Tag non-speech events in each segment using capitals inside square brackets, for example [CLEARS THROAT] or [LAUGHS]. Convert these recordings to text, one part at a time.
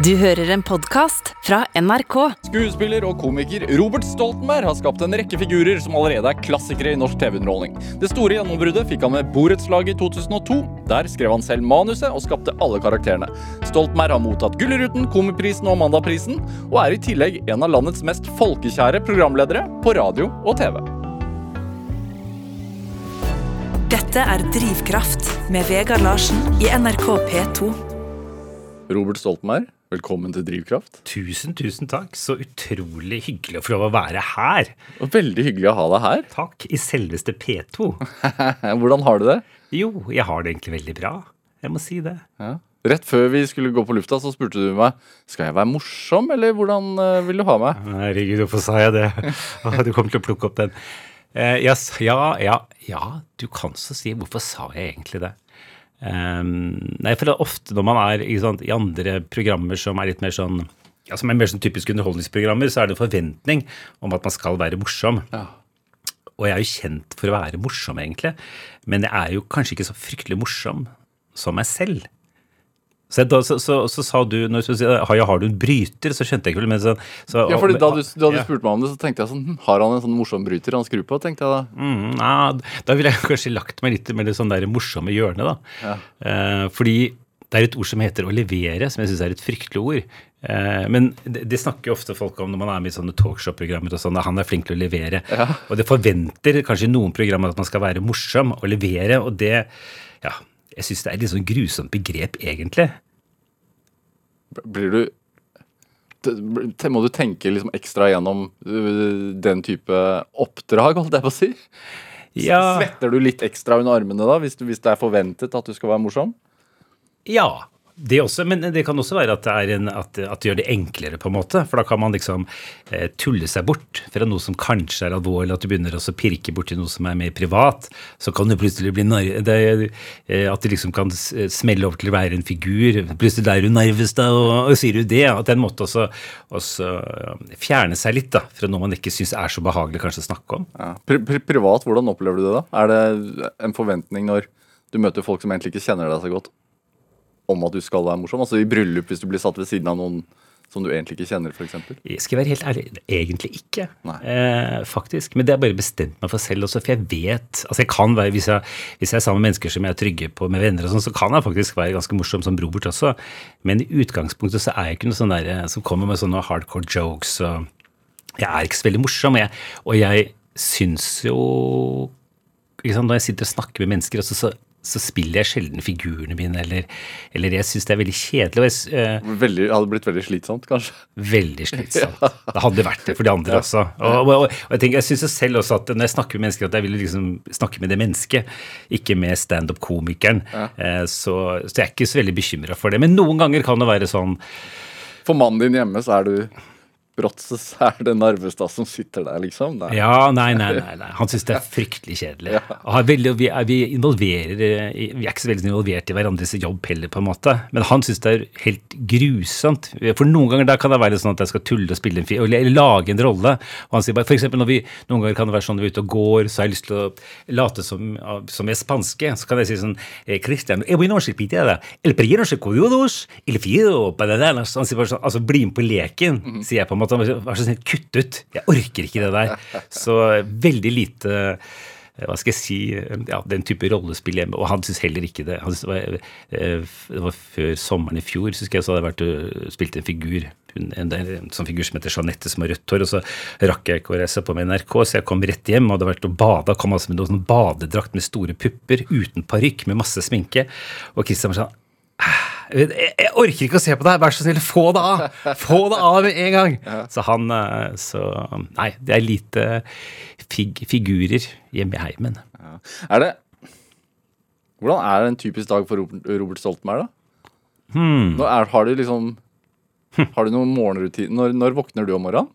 Du hører en podkast fra NRK. Skuespiller og komiker Robert Stoltenberg har skapt en rekke figurer som allerede er klassikere i norsk TV-underholdning. Det store gjennombruddet fikk han med Borettslaget i 2002. Der skrev han selv manuset og skapte alle karakterene. Stoltenberg har mottatt Gullruten, Komiprisen og Amandaprisen, og er i tillegg en av landets mest folkekjære programledere på radio og TV. Dette er Drivkraft med Vegard Larsen i NRK P2. Robert Stoltenberg, velkommen til Drivkraft. Tusen, tusen takk. Så utrolig hyggelig å få lov å være her. Og veldig hyggelig å ha deg her. Takk. I selveste P2. [LAUGHS] Hvordan har du det? Jo, jeg har det egentlig veldig bra. Jeg må si det. Ja. Rett før vi skulle gå på lufta, så spurte du meg skal jeg være morsom, eller hvordan eh, vil du ha meg? Herregud, hvorfor sa jeg det? [LAUGHS] Du kommer til å plukke opp den. Eh, ja, ja, ja, ja, du kan så si hvorfor sa jeg egentlig det? Ehm, nei, for det er ofte når man er sant, i andre programmer som er litt mer sånn ja, som er mer sånn typiske underholdningsprogrammer, så er det en forventning om at man skal være morsom. Ja. Og jeg er jo kjent for å være morsom, egentlig. Men jeg er jo kanskje ikke så fryktelig morsom som meg selv. Så, da, så, så, så sa du når du sa har, har du en bryter, så skjønte jeg ikke men så, Ja, fordi Da du, da du Ja. spurte meg om det, så tenkte jeg sånn hm, Har han en sånn morsom bryter han skrur på? tenkte jeg da. Mm, nei, da ville jeg kanskje lagt meg litt med det sånn der morsomme hjørnet, da. Ja. Eh, fordi det er et ord som heter å levere, som jeg syns er et fryktelig ord. Eh, men det, det snakker jo ofte folk om når man er med i sånne talkshow-programmer. og sånn, at Han er flink til å levere. Og det forventer kanskje i noen programmer at man skal være morsom og levere, og det Ja, jeg syns det er et litt sånn grusomt begrep, egentlig. Blir du Må du tenke liksom ekstra gjennom øh, den type oppdrag, holdt jeg på å si? Ja, Svetter du litt ekstra under armene da, hvis, du, hvis det er forventet at du skal være morsom? Ja, det også, men det kan også være at det, en, at, at det gjør det enklere, på en måte. For da kan man liksom eh, tulle seg bort fra noe som kanskje er alvorlig, at du begynner å pirke borti noe som er mer privat. Så kan du plutselig bli det, eh, At det liksom kan smelle over til å være en figur. Plutselig er du Narvestad, og, og sier du det. At det er en måte også, også eh, fjerne seg litt da, fra noe man ikke syns er så behagelig kanskje å snakke om. Ja. Pri pri privat, hvordan opplever du det da? Er det en forventning når du møter folk som egentlig ikke kjenner deg så godt, om at du skal være morsom? Altså i bryllup, hvis du blir satt ved siden av noen som du egentlig ikke kjenner, f.eks.? Skal jeg være helt ærlig, egentlig ikke. Eh, faktisk. Men det har jeg bare bestemt meg for selv også, for jeg vet altså jeg kan være, hvis jeg, hvis jeg er sammen med mennesker som jeg er trygge på, med venner og sånn, så kan jeg faktisk være ganske morsom som Robert også. Men i utgangspunktet så er jeg ikke noe sånn der som kommer med sånne hardcore jokes. og Jeg er ikke så veldig morsom, jeg, og jeg syns jo ikke sant, Når jeg sitter og snakker med mennesker, også, så, så spiller jeg sjelden figurene mine, eller, eller jeg syns det er veldig kjedelig. og jeg, eh, Veldig, hadde blitt veldig slitsomt, kanskje? Veldig slitsomt. [LAUGHS] Det hadde vært det for de andre også. Og, og, og, jeg, tenker, jeg syns selv også at når jeg snakker med mennesker, at jeg vil liksom snakke med det mennesket, ikke med standup-komikeren. Eh, så, så jeg er ikke så veldig bekymra for det. Men noen ganger kan det være sånn For mannen din hjemme så er du så er det Narvestad som sitter der, liksom? Nei. Ja, nei, nei, nei, nei. Han syns det er fryktelig kjedelig. Har veldig, vi, er, vi involverer eh, Vi er ikke så veldig involvert i hverandres jobb heller, på en måte. Men han syns det er helt grusomt. For noen ganger der kan det være sånn at jeg skal tulle og spille en fi- eller lage en rolle. Og han sier bare, eksempel når vi, Noen ganger kan det være sånn når vi er ute og går, så har jeg lyst til å late som, som jeg er spanske. Så kan jeg si sånn Christian, se pide, el primero se cuidados, el bananas. Han sier bare sånn, altså bli med på leken, sier jeg på en måte. Vær så snill, kutt ut. Jeg orker ikke det der. Så veldig lite eh, hva skal jeg si, ja, den type rollespill hjemme. Og han syns heller ikke det. Han det, var, eh, det var før sommeren i fjor, så jeg så hadde jeg vært og spilt en figur. En, en, en sånn figur som heter Jeanette, som har rødt hår. Og så rakk jeg ikke å reise på med NRK, så jeg kom rett hjem og hadde vært og bada. Kom altså med noen sånn badedrakt med store pupper, uten parykk, med masse sminke. Og Christian var sånn jeg, jeg orker ikke å se på deg, vær så snill, få det av! Få det av med en gang! Så han eh, Så Nei, det er lite fig, figurer hjemme i heimen. Ja. Er det Hvordan er det en typisk dag for Robert, Robert Stoltenberg, da? Hmm. Er, har du liksom Har du noen morgenrutiner? Når, når våkner du om morgenen?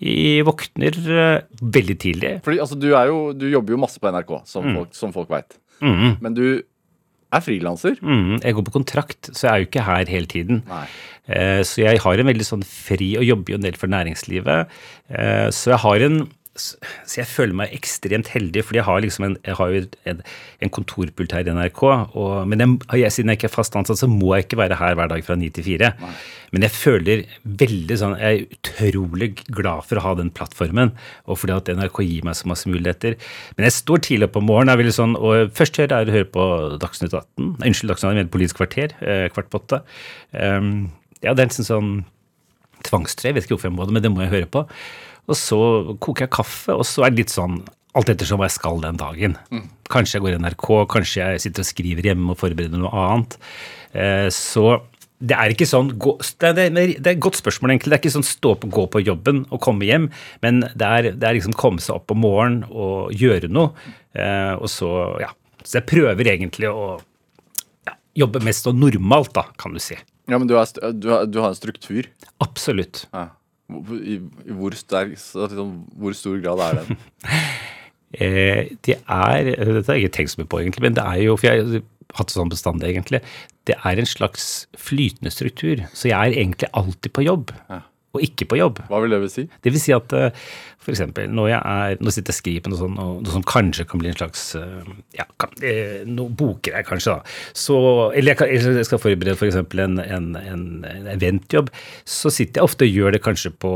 Jeg våkner eh, veldig tidlig. Fordi altså, du, er jo, du jobber jo masse på NRK, som folk, som folk veit. Mm. Men du er frilanser. Mm, Jeg går på kontrakt, så jeg er jo ikke her hele tiden. Eh, Så jeg har en veldig sånn fri, og jobber jo en del for næringslivet. Eh, Så jeg har en så jeg føler meg ekstremt heldig, fordi jeg har liksom en, jeg har jo en, en kontorpult her i NRK. Og, men jeg, siden jeg ikke er fast ansatt, så må jeg ikke være her hver dag fra ni til fire. Men jeg føler veldig sånn Jeg er utrolig glad for å ha den plattformen, og fordi at NRK gir meg så masse muligheter. Men jeg står tidlig opp om morgenen, sånn, og først gjør jeg å høre på Dagsnytt 18. Unnskyld, Dagsnytt 18, Politisk kvarter. Eh, kvart på åtte. Um, ja, det er en sånn tvangstre Jeg vet ikke hvorfor jeg må det, men det må jeg høre på. Og så koker jeg kaffe, og så er det litt sånn alt ettersom hva jeg skal den dagen. Kanskje jeg går i NRK, kanskje jeg sitter og skriver hjemme og forbereder noe annet. Eh, så det er ikke sånn det er, det er et godt spørsmål, egentlig. Det er ikke sånn stå opp og gå på jobben og komme hjem, men det er, det er liksom komme seg opp om morgenen og gjøre noe. Eh, og så, ja. Så jeg prøver egentlig å ja, jobbe mest og normalt, da, kan du si. Ja, men du, er, du, har, du har en struktur. Absolutt. Ja. I, i hvor, sterk, liksom, hvor stor grad er den? [LAUGHS] eh, det er Dette har jeg ikke tenkt så mye på, egentlig, men det er jo For jeg har hatt det sånn bestandig, egentlig. Det er en slags flytende struktur. Så jeg er egentlig alltid på jobb. Ja og ikke på jobb. Hva vil det vil si? Det vil si at for eksempel, f.eks. når jeg er, nå sitter jeg og skriver på noe, sånt, noe som kanskje kan bli en slags uh, ja, kan, eh, noe jeg kanskje, da. Så, eller, jeg kan, eller jeg skal forberede f.eks. For en, en, en eventjobb. Så sitter jeg ofte og gjør det kanskje på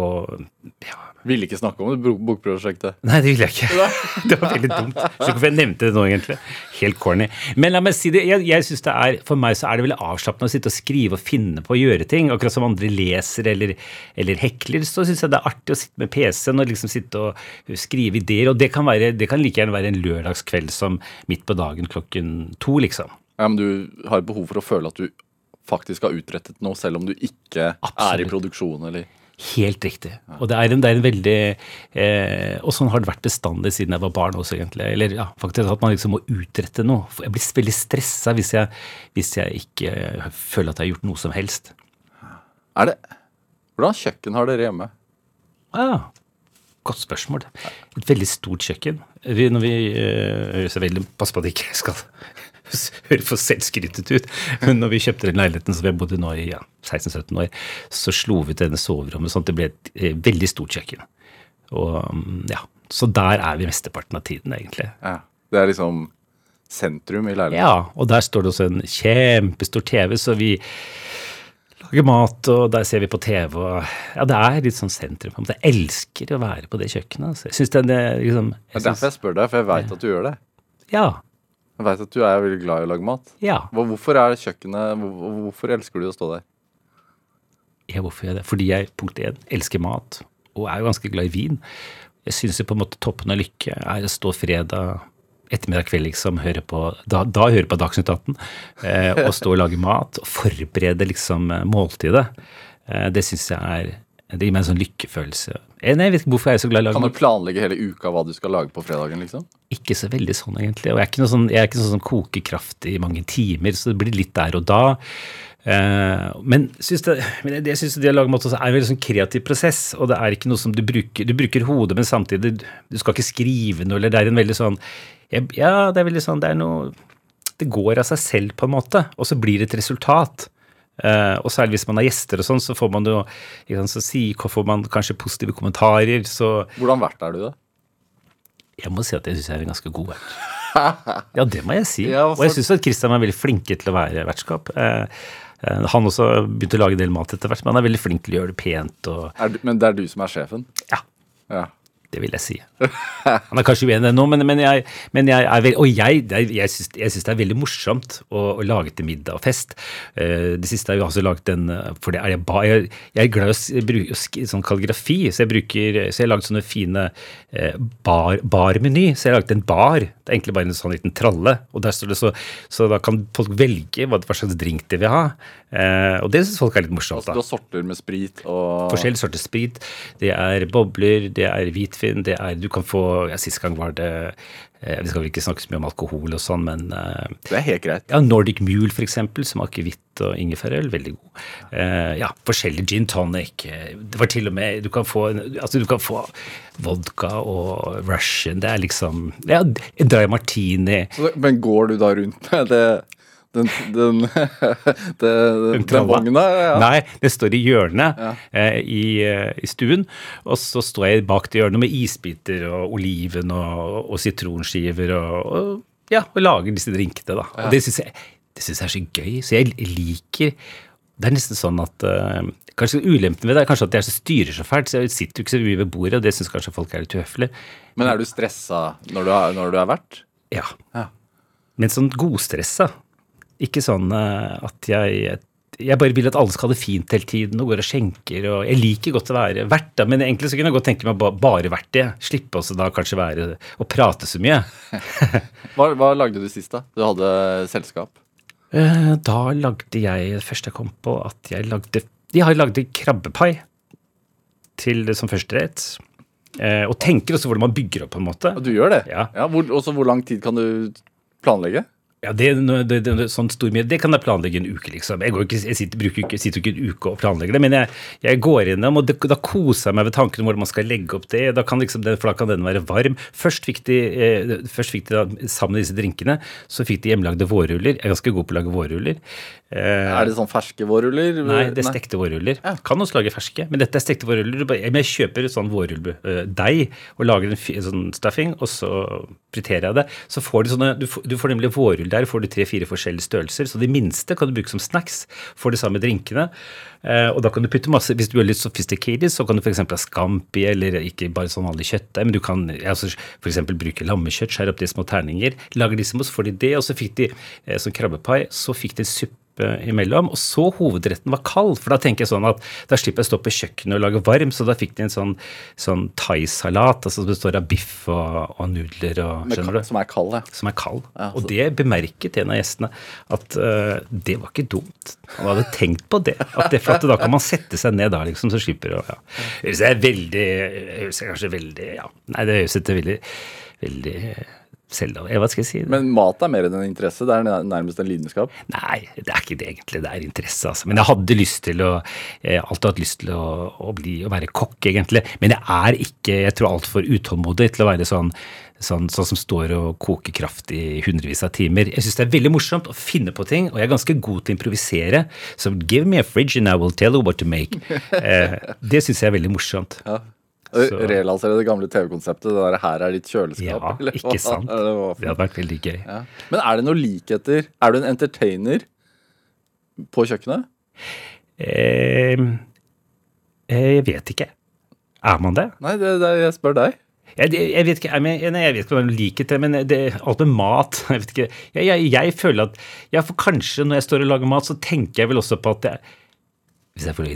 ja, ville ikke snakke om det bokprosjektet. Nei, det ville jeg ikke. [LAUGHS] Det var veldig dumt. Så hvorfor jeg nevnte det nå, egentlig. Helt corny. Men la meg si det, jeg, jeg synes det er, For meg så er det veldig avslappende å sitte og skrive og finne på å gjøre ting. Akkurat som andre leser eller, eller hekler, så syns jeg det er artig å sitte med PC-en og liksom sitte og skrive ideer. Og det kan, være, det kan like gjerne være en lørdagskveld som midt på dagen klokken to, liksom. Ja, Men du har behov for å føle at du faktisk har utrettet noe, selv om du ikke Absolutt. er i produksjon, eller? Helt riktig. Og det er en, det er en veldig eh, Og sånn har det vært bestandig siden jeg var barn også, egentlig. Eller ja, faktisk at man liksom må utrette noe. Jeg blir veldig stressa hvis, hvis, jeg ikke føler at jeg har gjort noe som helst. Er det Hvordan kjøkken har dere hjemme? Ja, Godt spørsmål. Et veldig stort kjøkken. Vi, når vi øh, så veldig Pass på at jeg ikke skal [LAUGHS] høres for selvskrytete ut. Men når vi kjøpte den leiligheten som vi har bodd i nå i ja, 16-17 år, så slo vi til denne soverommet sånn at det ble et eh, veldig stort kjøkken. Og mm, ja, Så der er vi mesteparten av tiden, egentlig. Ja, Det er liksom sentrum i leiligheten? Ja, og der står det også en kjempestor TV, så vi lager mat, og der ser vi på TV. og ja, Det er litt sånn sentrum. Jeg elsker å være på det kjøkkenet. Altså. Jeg synes det er liksom, jeg synes, Derfor jeg spør deg, for jeg veit at du gjør det. Ja, jeg veit at du er veldig glad i å lage mat. Ja. Hvorfor er kjøkkenet Hvorfor elsker du å stå der? Ja, hvorfor gjør jeg det? Fordi jeg punkt én elsker mat, og er jo ganske glad i vin. Jeg syns på en måte toppen av lykke er å stå fredag ettermiddag kveld liksom, høre på, da, da høre på Dagsnytt 18 eh, og stå og lage mat og forberede liksom måltidet. Eh, det syns jeg er det gir meg en sånn lykkefølelse. Jeg, jeg vet ikke hvorfor jeg er så glad i å lage Kan du planlegge hele uka hva du skal lage på fredagen? liksom? Ikke så veldig sånn, egentlig. Og jeg er ikke noe sånn, jeg er ikke sånn koker i mange timer, så det blir litt der og da. Uh, men, synes det, men jeg syns lage også er en veldig sånn kreativ prosess. Og det er ikke noe som du bruker Du bruker hodet, men samtidig Du skal ikke skrive noe, eller det er en veldig sånn Ja, det er veldig sånn Det er noe Det går av seg selv, på en måte, og så blir det et resultat. Uh, og særlig hvis man har gjester og sånn, så får man jo sant, så si, får man kanskje positive kommentarer. Så Hvordan verdt er du, da? Jeg må si at jeg syns jeg er en ganske god vert. [LAUGHS] ja, det må jeg si. Ja, og jeg syns at Kristian er veldig flinke til å være vertskap. Uh, uh, han også begynte å lage en del mat etter hvert, men han er veldig flink til å gjøre det pent. Og... Du, men det er du som er sjefen? Ja. ja. Det vil jeg si. Han er kanskje uenig nå, men, men, jeg, men jeg, er veldig Og jeg, jeg, jeg syns det er veldig morsomt å, å lage til middag og fest. Uh, det siste har jeg også laget en For det er jeg, jeg, jeg er glad i å bruke sånn kalligrafi, så jeg bruker Så jeg har laget sånne fine uh, bar, barmeny. Så jeg har laget en bar. Det er egentlig bare en sånn liten tralle. Og der står det så, så da kan folk velge hva, hva slags drink de vil ha. Uh, og det syns folk er litt morsomt. Altså, du har sorter med sprit og Forskjellige sorter sprit. Det er bobler, det er hvitvin hvitvin. Det er, du kan få ja, Sist gang var det eh, Vi skal vel ikke snakke så mye om alkohol og sånn, men eh, Det er helt greit. Ja, Nordic Mule, for eksempel, som akevitt og ingefærøl. Veldig god. Eh, ja, forskjellig gin tonic. Det var til og med Du kan få, altså, du kan få vodka og Russian. Det er liksom Ja, dry martini. Men går du da rundt med det Den, den, [LAUGHS] den, den, vogna? Ja. Nei, det står i hjørnet eh, i, eh, i stuen. Og så står jeg bak det hjørnet med isbiter og oliven og, og sitronskiver og, og, ja, og lager disse drinkene, da. Og det syns jeg, jeg er så gøy. Så jeg liker Det er nesten sånn at eh, Kanskje ulempen ved det er kanskje at jeg så styrer så fælt, så jeg sitter jo ikke så mye ved bordet, og det syns kanskje folk er litt uhøflig. Men er du stressa når du, har, når du er vert? Ja. Ja. Men sånn godstressa. Ikke sånn eh, at jeg jeg bare vil at alle skal ha det fint hele tiden og går og skjenker. og Jeg liker godt å være vert, da, men egentlig så kunne jeg godt tenke meg ba- bare vært det. Slippe også da kanskje være og prate så mye. [LAUGHS] Hva, hva lagde du sist, da? Du hadde selskap? Eh, Da lagde jeg det første jeg kom på, at jeg lagde Jeg har lagd krabbepai til som førsterett. Eh, Og tenker også hvordan man bygger opp, på en måte. Og du gjør det? Ja. hvor, også hvor lang tid kan du planlegge? Ja, det, det, det, sånn stor mye, det kan jeg planlegge en uke, liksom. Jeg, går ikke, jeg sitter, bruker ikke, sitter ikke en uke og planlegger det, men jeg, jeg går innom, og det, da koser jeg meg ved tanken om hvordan man skal legge opp det. Da kan liksom, den- for da kan den være varm. Først fikk de, eh, først fikk de da, sammen med disse drinkene, så fikk de hjemmelagde vårruller. Jeg er ganske god på å lage vårruller. Eh, Er det sånn ferske vårruller? Nei, det er stekte vårruller. Kan også lage ferske, men dette er stekte vårruller. Men jeg kjøper sånn vårrulldeig og lager en sånn stuffing, og så friterer jeg det. Så får du sånne, du får, du får nemlig vårrull der, får du tre-fire forskjellige størrelser. Så de minste kan du bruke som snacks. Får de samme drinkene. Eh, og da kan du putte masse, Hvis du er litt sophisticated, så kan du f.eks. ha scampi, eller ikke bare sånn vanlig kjøttdeig, men du kan altså, f.eks. bruke lammekjøtt, skjære opp det i små terninger. Lager de som så får de det, og så fikk de eh, sånn krabbepai. Så fikk de suppe imellom. Og så hovedretten var kald, for da tenker jeg sånn at da slipper jeg å stå på kjøkkenet og lage varm, så da fikk de en sånn, sånn thaisalat, altså som består av biff og, og nudler og Med Skjønner du? Som er kald, ja. Som er kald. Ja, Og det bemerket en av gjestene, at uh, det var ikke dumt. Han hadde tenkt på det. At det for at da kan man sette seg ned da, liksom, så slipper å ja. Høres jeg veldig Høres kanskje veldig Ja. Nei, det høres ikke veldig veldig selv, Hva skal jeg si? Men mat er mer enn en interesse. Det er nærmest en lidenskap. Nei, det er ikke det egentlig. Det er interesse, altså. Men jeg hadde lyst til å eh, alltid hatt lyst til å, å bli å være kokk, egentlig. Men jeg er ikke Jeg tror altfor utålmodig til å være sånn Sånn, sånn som står og koker kraft i hundrevis av timer. Jeg syns det er veldig morsomt å finne på ting, og jeg er ganske god til å improvisere. Så give me a fridge and I will tell you what to make. [LAUGHS] Eh, det syns jeg er veldig morsomt. Ja. Relansere det gamle TV-konseptet. Det der 'her er ditt Ja, kjøleskap'. eller hva- ikke sant? eller for Det hadde vært veldig gøy. Ja. Men er det noe likheter? Er du en entertainer på kjøkkenet? Eh, jeg vet ikke. Er man det? Nei, det, det, jeg spør deg. Jeg, jeg, vet ikke jeg, men- nei, jeg vet ikke om jeg liker det, men det, alt med mat [LAUGHS] Jeg vet ikke, jeg, jeg, jeg føler at ja, for Kanskje når jeg står og lager mat, så tenker jeg vel også på at jeg, hvis jeg får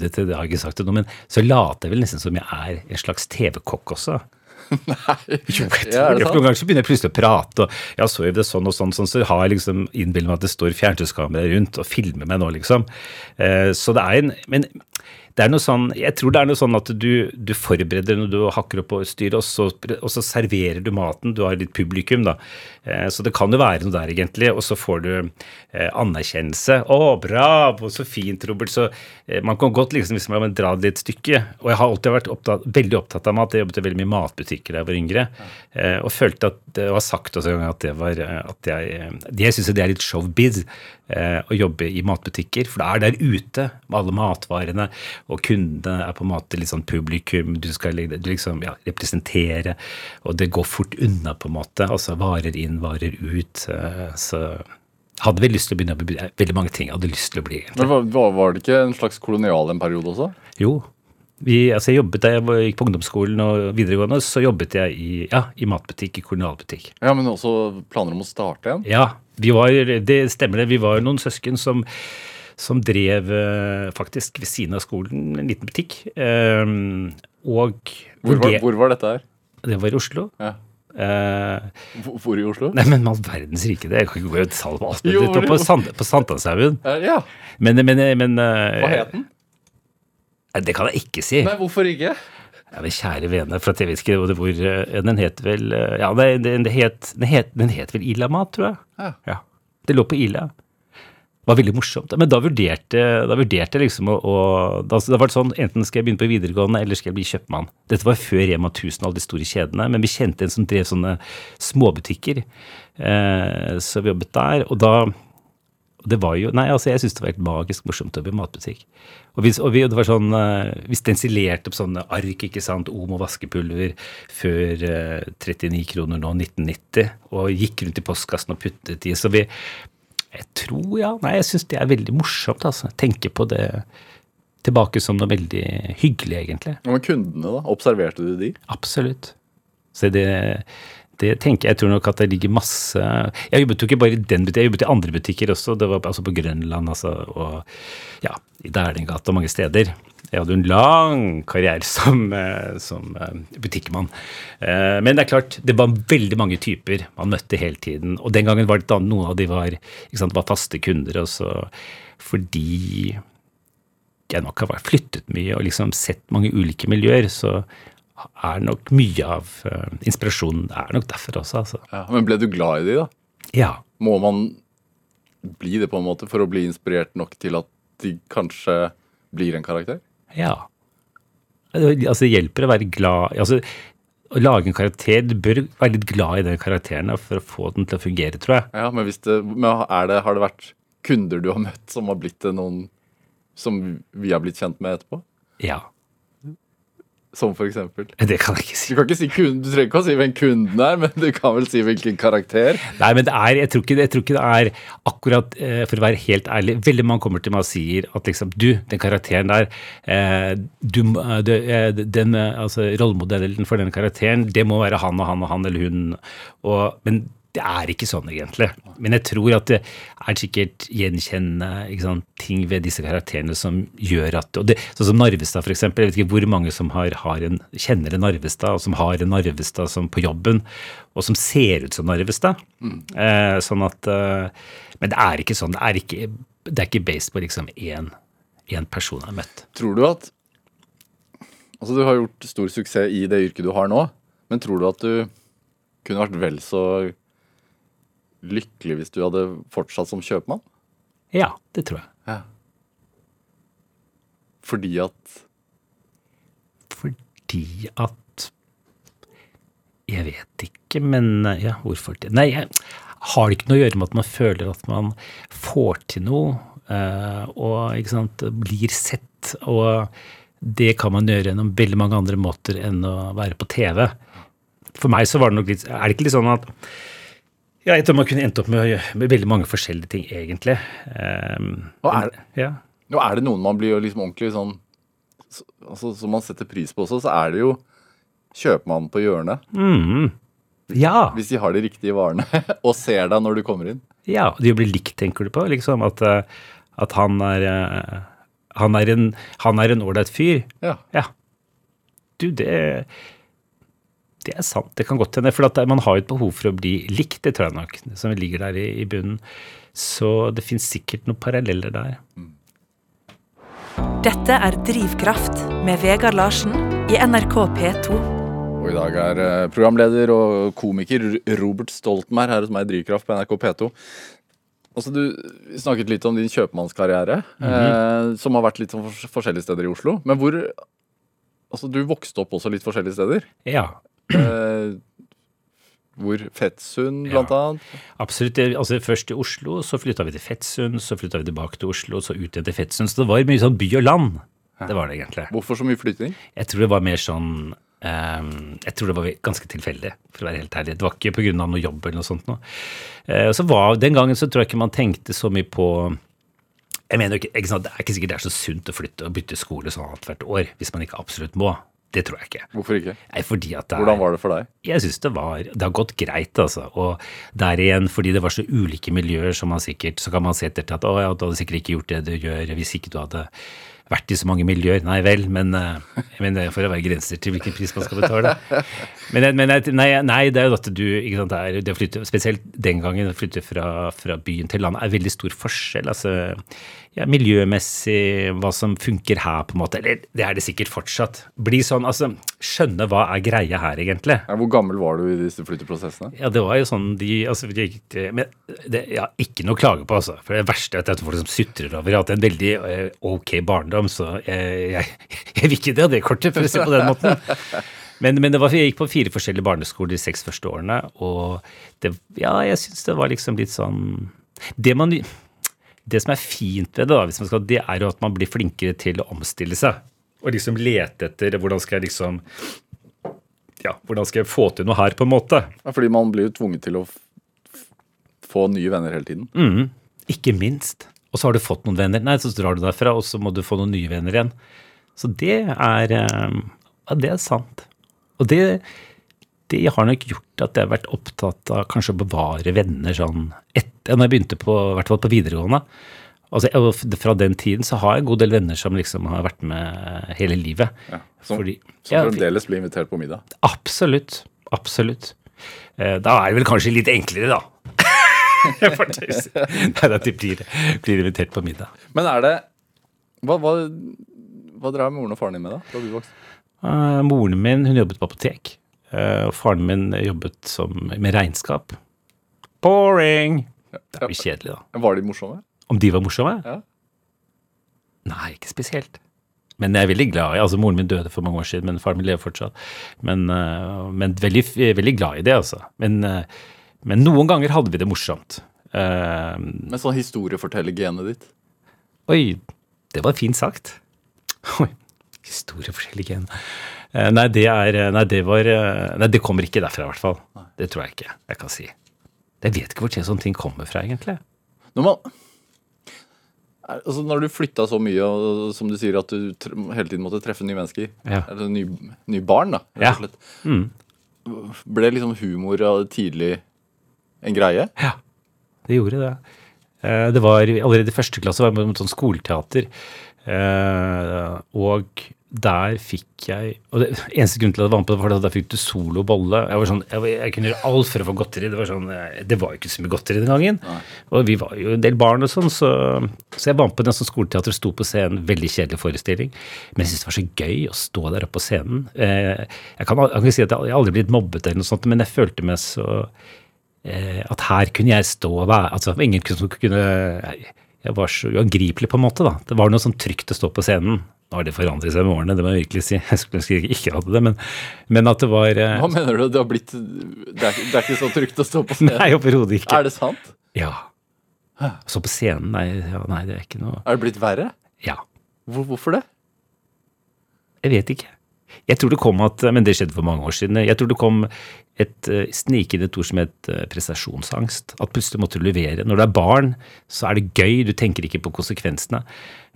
dette har jeg ikke sagt det nå, men så later jeg vel nesten som jeg er en slags TV-kokk også. [LAUGHS] Nei. Jo, jeg Ja, det. Noen ganger så begynner jeg plutselig å prate, og ja, så gjør vi det sånn og sånn, sånn, så har jeg liksom innbillet meg at det står fjernsynskameraer rundt og filmer meg nå, liksom. Eh, så det er en Men det er noe sånn, jeg tror det er noe sånn at du, du forbereder når du hakker opp og styrer, og så, og så serverer du maten. Du har litt publikum, da. Eh, så det kan jo være noe der, egentlig. Og så får du eh, anerkjennelse. 'Å, bravo, så fint, Robert.' Så eh, man kan godt liksom, hvis man dra det et stykke. Og jeg har alltid vært opptatt, veldig opptatt av mat. Jeg jobbet veldig mye i matbutikker da jeg var yngre. Og følte at det var sagt også en gang at det var at jeg, Jeg syns det er litt showbiz å jobbe i matbutikker. For det er der ute med alle matvarene, og kundene er på en måte litt sånn publikum. Du skal liksom, ja, representere, og det går fort unna, på en måte. Altså varer inn, varer ut. eh, så hadde vel lyst til å begynne å bli veldig mange ting jeg hadde lyst til å bli. Men var, var- det ikke en slags kolonial en periode også? Jo. Vi, altså jeg jobbet Da jeg gikk på ungdomsskolen og videregående, så jobbet jeg i, ja, i matbutikk, i kolonialbutikk. Ja, men også planer om å starte igjen? Ja, vi var, det stemmer det. Vi var noen søsken som, som drev eh, faktisk ved siden av skolen en liten butikk. Ehm, og Hvor var, det, hvor var dette her? det var i Oslo. Ja. Uh, Hvor, i Oslo? nei, men all verdens rike, det. Jeg kan ikke gå i detalj på alt. men Jo, på. Sand, på Sankthanshaugen. Uh, Ja. Men, men, men uh, Hva het den? Det kan jeg ikke si. Nei, hvorfor ikke? Ja, men kjære vene, for jeg vet ikke hvor, eh, Den het vel eh, Ja, det, den, det het, den, het, den het vel Ilamat, tror jeg. Ja. Det lå på Ila. Det var veldig morsomt. Men da vurderte, da vurderte jeg liksom å, å da, da var det sånn, Enten skal jeg begynne på videregående, eller skal jeg bli kjøpmann. Dette var før Rema 1000 og alle de store kjedene, men vi kjente en som drev sånne småbutikker. Eh, så vi jobbet der. Og da det var jo Nei, altså, jeg syns det var helt magisk morsomt å jobbe i matbutikk. Og, vi, og vi, det var sånn eh, Vi stensilerte opp sånne ark, ikke sant, Omo vaskepulver før eh, 39 kroner nå, 1990, og gikk rundt i postkassen og puttet i. Så vi Jeg tror, ja Nei, jeg syns det er veldig morsomt, altså. Tenke på det tilbake som noe veldig hyggelig, egentlig. Og med kundene, da? Observerte du de? Absolutt. Så det, det tenker jeg, jeg tror nok at det ligger masse Jeg jobbet jo ikke bare i den butikken, jeg jobbet i andre butikker også. Det var altså på Grønland altså, og ja, i Dælinggata og mange steder. Jeg hadde jo en lang karriere [LAUGHS] som, eh, som eh, butikkmann. Eh, men det er klart, det var veldig mange typer man møtte hele tiden. Og den gangen var det noen av de var, sant, var faste kunder. Også, fordi jeg nok har flyttet mye og liksom sett mange ulike miljøer, så er nok mye av uh, inspirasjonen er nok derfor også. Altså. Ja, men ble du glad i de, da? Ja. Må man bli det på en måte for å bli inspirert nok til at de kanskje blir en karakter? Ja. Altså, det hjelper å være glad altså, Å lage en karakter Du bør være litt glad i den karakteren for å få den til å fungere, tror jeg. Ja, Men, det, men det, har det vært kunder du har møtt som har blitt noen som vi har blitt kjent med etterpå? Ja. Som for eksempel? Det kan jeg ikke si. Du kan ikke si kunden, du trenger ikke å si hvem kunden er, men du kan vel si hvilken karakter? Nei, men det er, jeg tror ikke, jeg tror ikke det er akkurat eh, For å være helt ærlig, veldig mange kommer til meg og sier at liksom Du, den karakteren der eh, du, du, eh, den, altså Rollemodellen for den karakteren, det må være han og han og han eller hun. Og, men det er ikke sånn, egentlig. Men jeg tror at det er sikkert gjenkjennende ting ved disse karakterene som gjør at det, Sånn som Narvestad, f.eks. Jeg vet ikke hvor mange som har, har en, kjenner en Narvestad, og som har en Narvestad som på jobben, og som ser ut som Narvestad. Mm. Eh, sånn at eh, Men det er ikke sånn. Det er ikke, det er ikke based på liksom én, én person jeg har møtt. Tror du at Altså, du har gjort stor suksess i det yrket du har nå, men tror du at du kunne vært vel så lykkelig hvis du hadde fortsatt som kjøpmann? Ja, det tror jeg. Ja. Fordi at Fordi at Jeg vet ikke, men ja, hvorfor det? Nei, jeg har det ikke noe å gjøre med at man føler at man får til noe uh, og ikke sant, blir sett. Og det kan man gjøre gjennom veldig mange andre måter enn å være på TV. For meg så var det nok litt Er det ikke litt sånn at ja, jeg tror man kunne endt opp med, med veldig mange forskjellige ting, egentlig. Um, og, er, ja. og er det noen man blir jo liksom ordentlig sånn altså, Som man setter pris på også, så er det jo kjøpmannen på hjørnet. Mm. Ja. Hvis de har de riktige varene, [LAUGHS] og ser deg når du kommer inn. Ja, de blir likt, tenker du på? Liksom At, eh, at han er eh, Han er en Han er en ålreit fyr. Ja. ja. Du, det det er sant. Det kan godt hende. For man har jo et behov for å bli likt, det tror jeg nok, som ligger der i, i bunnen. Så det fins sikkert noen paralleller der. Dette er Drivkraft med Vegard Larsen i NRK P2. Og i dag er eh, programleder og komiker Robert Stoltenberg her hos meg i Drivkraft på NRK P2. Altså, Du snakket litt om din kjøpmannskarriere, mm -hmm. eh, som har vært litt sånn forskjellige steder i Oslo. Men hvor Altså, Du vokste opp også litt forskjellige steder? Ja, Eh, hvor Fettsund, blant ja, annet? Absolutt. altså Først til Oslo, så flytta vi til Fettsund, så flytta vi tilbake til Oslo, så ut igjen til Fettsund. Så det var mye sånn by og land. Det var det egentlig. Hvorfor så mye flytting? Jeg tror det var mer sånn um, Jeg tror det var ganske tilfeldig, for å være helt ærlig. Det var ikke pga. noe jobb eller noe sånt noe. Uh, så var, Den gangen så tror jeg ikke man tenkte så mye på jeg mener ikke, ikke sant, Det er ikke sikkert det er så sunt å flytte og bytte skole sånn annethvert år hvis man ikke absolutt må. Det tror jeg ikke. Hvorfor ikke? Nei, fordi at det er, Hvordan var det for deg? Jeg syns det var Det har gått greit, altså. Og der igjen, fordi det var så ulike miljøer, som man sikkert Så kan man se etter til at å ja, du hadde sikkert ikke gjort det du gjør hvis ikke du hadde vært i så mange miljøer. Nei vel, men, eh, men det får være grenser til hvilken pris man skal betale. Men, men nei, nei, det er jo at du ikke sant, det, er, det å flytte, Spesielt den gangen å flytte fra, fra byen til landet er veldig stor forskjell. altså ja, miljømessig, hva som funker her, på en måte. Eller det er det sikkert fortsatt. Bli sånn, altså, Skjønne hva er greia her, egentlig. Ja, hvor gammel var du i disse flytteprosessene? Ja, Det var jo sånn de, altså, Men det, ja, ikke noe å klage på, altså. For det verste er at folk som sutrer over. Jeg har hatt en veldig eh, ok barndom, så jeg, jeg, jeg vil ikke det av det kortet, for å si det på den måten. Men, men var, jeg gikk på fire forskjellige barneskoler de seks første årene, og det, ja, jeg syns det var liksom litt sånn Det man det som er fint ved det, da, hvis man skal, det er jo at man blir flinkere til å omstille seg. Og liksom lete etter hvordan skal jeg liksom ja, hvordan skal jeg få til noe her, på en måte. Ja, fordi man blir jo tvunget til å få nye venner hele tiden. Mm, ikke minst. Og så har du fått noen venner. Nei, så drar du derfra, og så må du få noen nye venner igjen. Så det er eh, Ja, det er sant. Og det, det har nok gjort at jeg har vært opptatt av kanskje å bevare venner sånn etter Når jeg begynte på, hvert fall på videregående. Altså, Fra den tiden så har jeg en god del venner som liksom har vært med hele livet. Ja, som, Fordi- som Ja, fremdeles blir invitert på middag. Absolutt. Absolutt. Eh, Da er det vel kanskje litt enklere, da. [LAUGHS] Nei, at de blir, blir invitert på middag. Men er det Hva, hva, hva drev moren og faren din med da? da du vokste? Eh, moren min hun jobbet på apotek. Uh, og faren min jobbet som, med regnskap. Boring! Det er jo kjedelig, da. Var de morsomme? Om de var morsomme? Ja. Nei, ikke spesielt. Men jeg er veldig glad i altså Moren min døde for mange år siden, men faren min lever fortsatt. Men, eh, men veldig, veldig glad i det, altså. Men, eh, men noen ganger hadde vi det morsomt. Men Med sånn historiefortellergenet ditt? Oi, det var fint sagt. [LAUGHS] Oi. Eh, Nei, det er Nei, det var eh, Nei, det kommer ikke derfra, i hvert fall. Det tror jeg ikke jeg kan si. Jeg vet ikke hvor sånne ting kommer fra, egentlig. Når man altså Når du flytta så mye, og som du sier at du hele tiden måtte treffe nye mennesker, Ja. eller nye, nye barn, da, Ja. og ble liksom humor tidlig en greie? Ja, det gjorde det. Eh, Det var Allerede i første klasse var jeg med sånn skoleteater. eh, Og der fikk jeg Og det eneste grunn til at jeg var med på det, var at der fikk du solo bolle. Jeg var sånn, jeg, jeg kunne gjøre alt for å få godteri. Det var sånn, eh, det var jo ikke så mye godteri den gangen. Og vi var jo en del barn og sånn, så, så jeg var med på den som skoleteater sto på scenen. Veldig kjedelig forestilling. Men jeg syntes det var så gøy å stå der oppe på scenen. Eh, Jeg kan, jeg kan si at jeg aldri blitt mobbet eller noe sånt, men jeg følte meg så eh, at her kunne jeg stå og være altså Ingen kunne, kunne Jeg var så uangripelig, på en måte. da. Det var noe sånn trygt å stå på scenen. Nå har det forandret seg med årene, det må jeg virkelig si. [LAUGHS] Jeg skulle ønske jeg ikke hadde det, men, men at det var eh, Hva mener du? Det har blitt Det er, det er ikke så trygt å stå på scenen? Nei, overhodet ikke. Er det sant? Ja. Så på scenen, nei, ja, nei, det er ikke noe Er det blitt verre? Ja. Hvor, hvorfor det? Jeg vet ikke. Jeg tror det kom at, Men det skjedde for mange år siden. Jeg tror det kom et uh, snikende ord som het eh, prestasjonsangst. At plutselig måtte du levere. Når du er barn, så er det gøy, du tenker ikke på konsekvensene.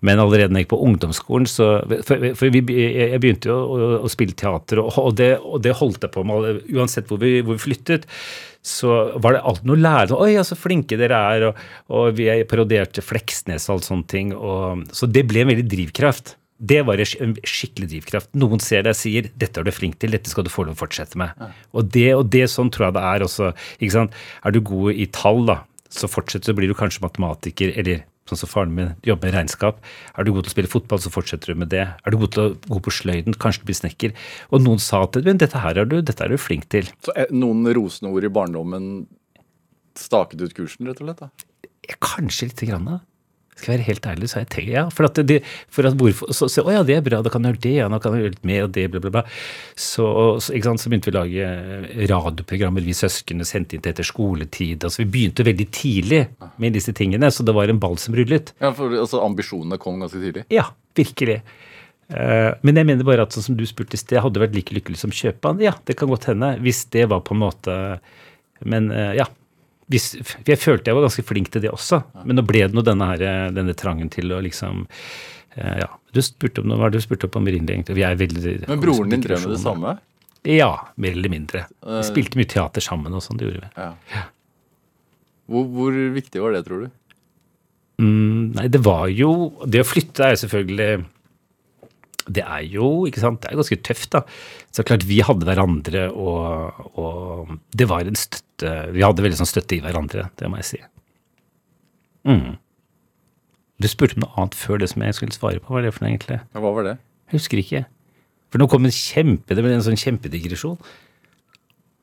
Men allerede når jeg på ungdomsskolen, så For, for vi, jeg begynte jo å, å spille teater, og, og, det, og det holdt jeg på med uansett hvor vi, hvor vi flyttet. Så var det alltid noe lærere. Oi, ja, så flinke dere er. Og, og vi parodierte Fleksnes og alt sånne ting. Så det ble en veldig drivkraft. Det var en skikkelig drivkraft. Noen ser deg og sier 'dette er du flink til, dette skal du få lov å fortsette med'. Og, det, og det sånn tror jeg det er også. ikke sant? Er du god i tall, da, så fortsetter så blir du kanskje matematiker, eller sånn som faren min jobber med regnskap. Er du god til å spille fotball, så fortsetter du med det. Er du god, til å, god på sløyden, kanskje du blir snekker. Og noen sa at men dette her er du, dette er du flink til. Så eh, noen rosende ord i barndommen staket ut kursen, rett og slett? da? Kanskje lite grann, da. Skal jeg være helt ærlig, så har jeg tenkt ja. For at, det, for at hvorfor, så, så, Å ja, det er bra, da kan jeg gjøre det, ja, nå kan jeg gjøre litt mer og det, bla, bla, bla. Så, så, så begynte vi å lage eh, radioprogrammer, vi søsknene sendte inn til etter skoletid. altså Vi begynte veldig tidlig med disse tingene, så det var en ball som rullet. Ja, for altså, Ambisjonene kom ganske tidlig? Ja, virkelig. Eh, Men jeg mener bare at sånn som du spurte i sted, hadde vært like lykkelig som kjøpmann? Ja, det kan godt hende. Hvis det var på en måte Men eh, ja. Jeg følte jeg var ganske flink til det også. Men nå ble det nå denne, her, eh, denne trangen til å liksom eh, Ja. Du spurte om, hva er det du spurte om egentlig? egentlig? Vi er veldig Men broren din drev med det samme? Ja, mer eller mindre. Vi spilte mye teater sammen og sånn. Det gjorde vi. Ja. Hvor, hvor viktig var det, tror du? Mm, nei, det var jo Det å flytte er jo selvfølgelig Det er jo ikke sant, det er ganske tøft, da. Så klart, vi hadde hverandre, og, og det var en støtte Vi hadde veldig sånn støtte i hverandre, det må jeg si. Mm. Du spurte om noe annet før det som jeg skulle svare på. Hva var det for noe, egentlig? Ja, hva var det? Jeg husker ikke. For nå kom en kjempe, det ble en sånn kjempedigresjon.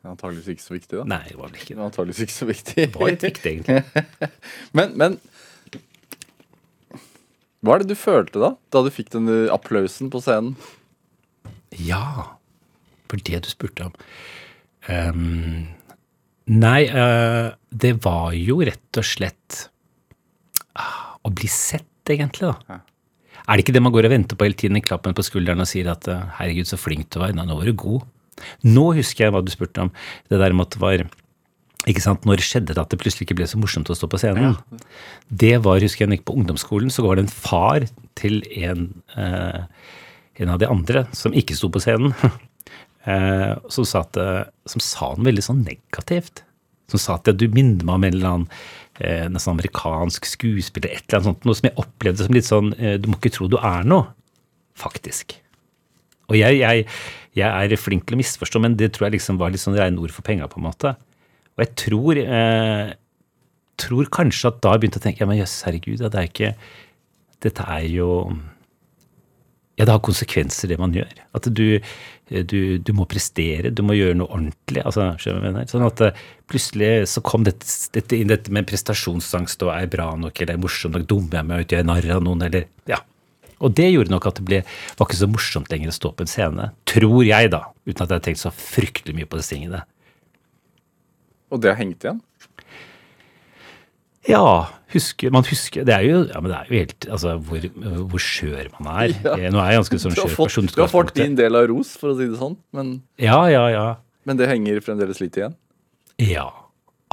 Antakeligvis ikke så viktig, da. Nei, det var vel ikke det. Antakeligvis ikke så viktig. Det var litt viktig, egentlig. [LAUGHS] Men, men Hva er det du følte da? Da du fikk den applausen på scenen? Ja, for det du spurte om. Um, nei, uh, det var jo rett og slett uh, å bli sett, egentlig. da. Er det ikke det man går og venter på hele tiden? i klappen på skulderen og sier at uh, 'herregud, så flink du var', nå var du god'. Nå husker jeg hva du spurte om. Det der med at det var ikke sant, Når skjedde det at det plutselig ikke ble så morsomt å stå på scenen? Det var, husker jeg, når jeg gikk på ungdomsskolen, så var det en far til en, eh, en av de andre som ikke sto på scenen, [LAUGHS] eh, som, sa at, eh, som sa noe veldig sånn negativt. Som sa at ja, du minner meg om en eller annen eh, nesten amerikansk skuespiller, et eller annet sånt, noe som jeg opplevde som litt sånn eh, Du må ikke tro du er noe, faktisk. Og jeg, jeg, jeg er flink til å misforstå, men det tror jeg liksom var litt sånn rene ord for penga, på en måte. Og jeg tror, eh, tror kanskje at da jeg begynte å tenke ja, men jøss, herregud, det er ikke Dette er jo Ja, det har konsekvenser, det man gjør. At du, du, du må prestere, du må gjøre noe ordentlig. altså, skjønner jeg? Sånn at eh, plutselig så kom dette, dette inn, dette med prestasjonsangst og er bra nok, eller er morsom nok, dummer jeg meg ut, gjør jeg narr av noen, eller ja. Og det gjorde nok at det ble, var ikke så morsomt lenger å stå på en scene. Tror jeg, da. Uten at jeg har tenkt så fryktelig mye på disse tingene. Og det har hengt igjen? Ja, husker, man husker Det er jo, ja, men det er jo helt Altså, hvor, hvor skjør man er. [LAUGHS] Ja. Nå er jeg ganske sånn skjør person. du har fått din del av ros, for å si det sånn, men, Ja, ja, ja. men det henger fremdeles litt igjen? Ja,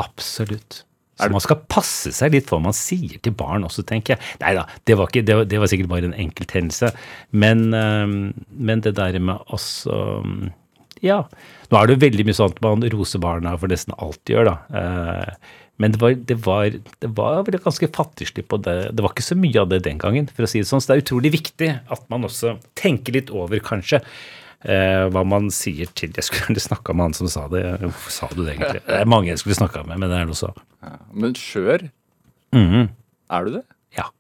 absolutt. Så man skal passe seg litt for hva man sier til barn også, tenker jeg. Nei da, det var, det det var sikkert bare en enkelthendelse. Men, men det der med øhm, Ja. Nå er det jo veldig mye sånn at man roser barna for nesten alt de gjør, da. Eh, Men det var, det var, det var ganske fattigslig på det. Det var ikke så mye av det den gangen, for å si det sånn. Så det er utrolig viktig at man også tenker litt over, kanskje, eh, hva man sier til Jeg skulle gjerne snakka med han som sa det. Hvorfor sa du det, egentlig? Det er mange jeg skulle snakka med, men det er noe så. Ja. Men skjør, Mhm. er du det? Ja,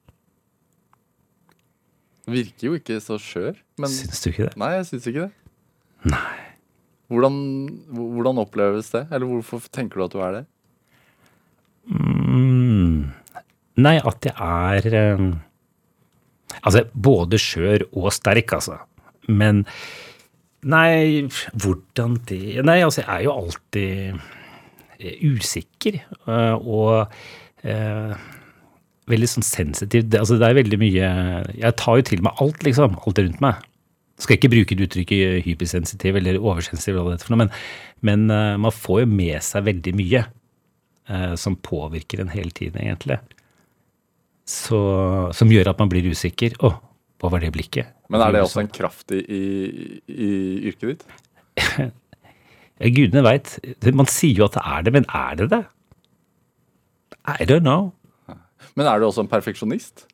Virker jo ikke så skjør. Men syns du ikke det? nei, jeg syns ikke det. Nei. Hvordan, hvordan oppleves det? Eller hvorfor tenker du at du er det? Mm. Nei, at jeg er eh, Altså, både skjør og sterk, altså. Men Nei, hvordan det Nei, altså, jeg er jo alltid eh, usikker. eh, og eh, veldig sånn sensitiv. Altså, det er veldig mye Jeg tar jo til meg alt, liksom. Alt rundt meg. Skal ikke bruke det uttrykket hypersensitiv eller oversensitiv, men, men eh, man får jo med seg veldig mye eh, som påvirker en hele tiden, egentlig. Så, som gjør at man blir usikker. Å, hva var det blikket? Men er det også en kraft i, i, i yrket ditt? [LAUGHS] Gudene veit. Man sier jo at det er det, men er det det? I don't know. Men er du også en perfeksjonist?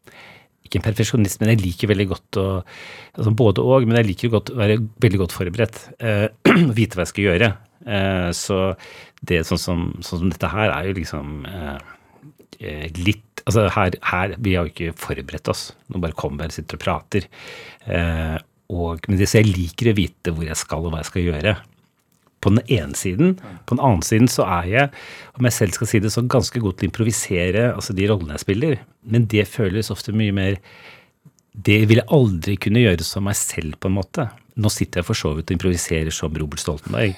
Ikke en perfeksjonist, men jeg liker veldig godt å altså Både og, men jeg liker godt å være veldig godt forberedt. Eh, [CLEARS THROAT] vite hva jeg skal gjøre. Eh, så det sånn som, sånn som dette her er jo liksom eh, eh, litt Altså her, her Vi har jo ikke forberedt oss. Nå bare kommer jeg og sitter og prater. Eh, og, men det, så jeg liker å vite hvor jeg skal og hva jeg skal gjøre. På den ene siden. På den annen siden så er jeg, om jeg selv skal si det, så ganske god til å improvisere altså de rollene jeg spiller. Men det føles ofte mye mer Det vil jeg aldri kunne gjøre som meg selv, på en måte. Nå sitter jeg for så vidt og improviserer som Robert Stoltenberg.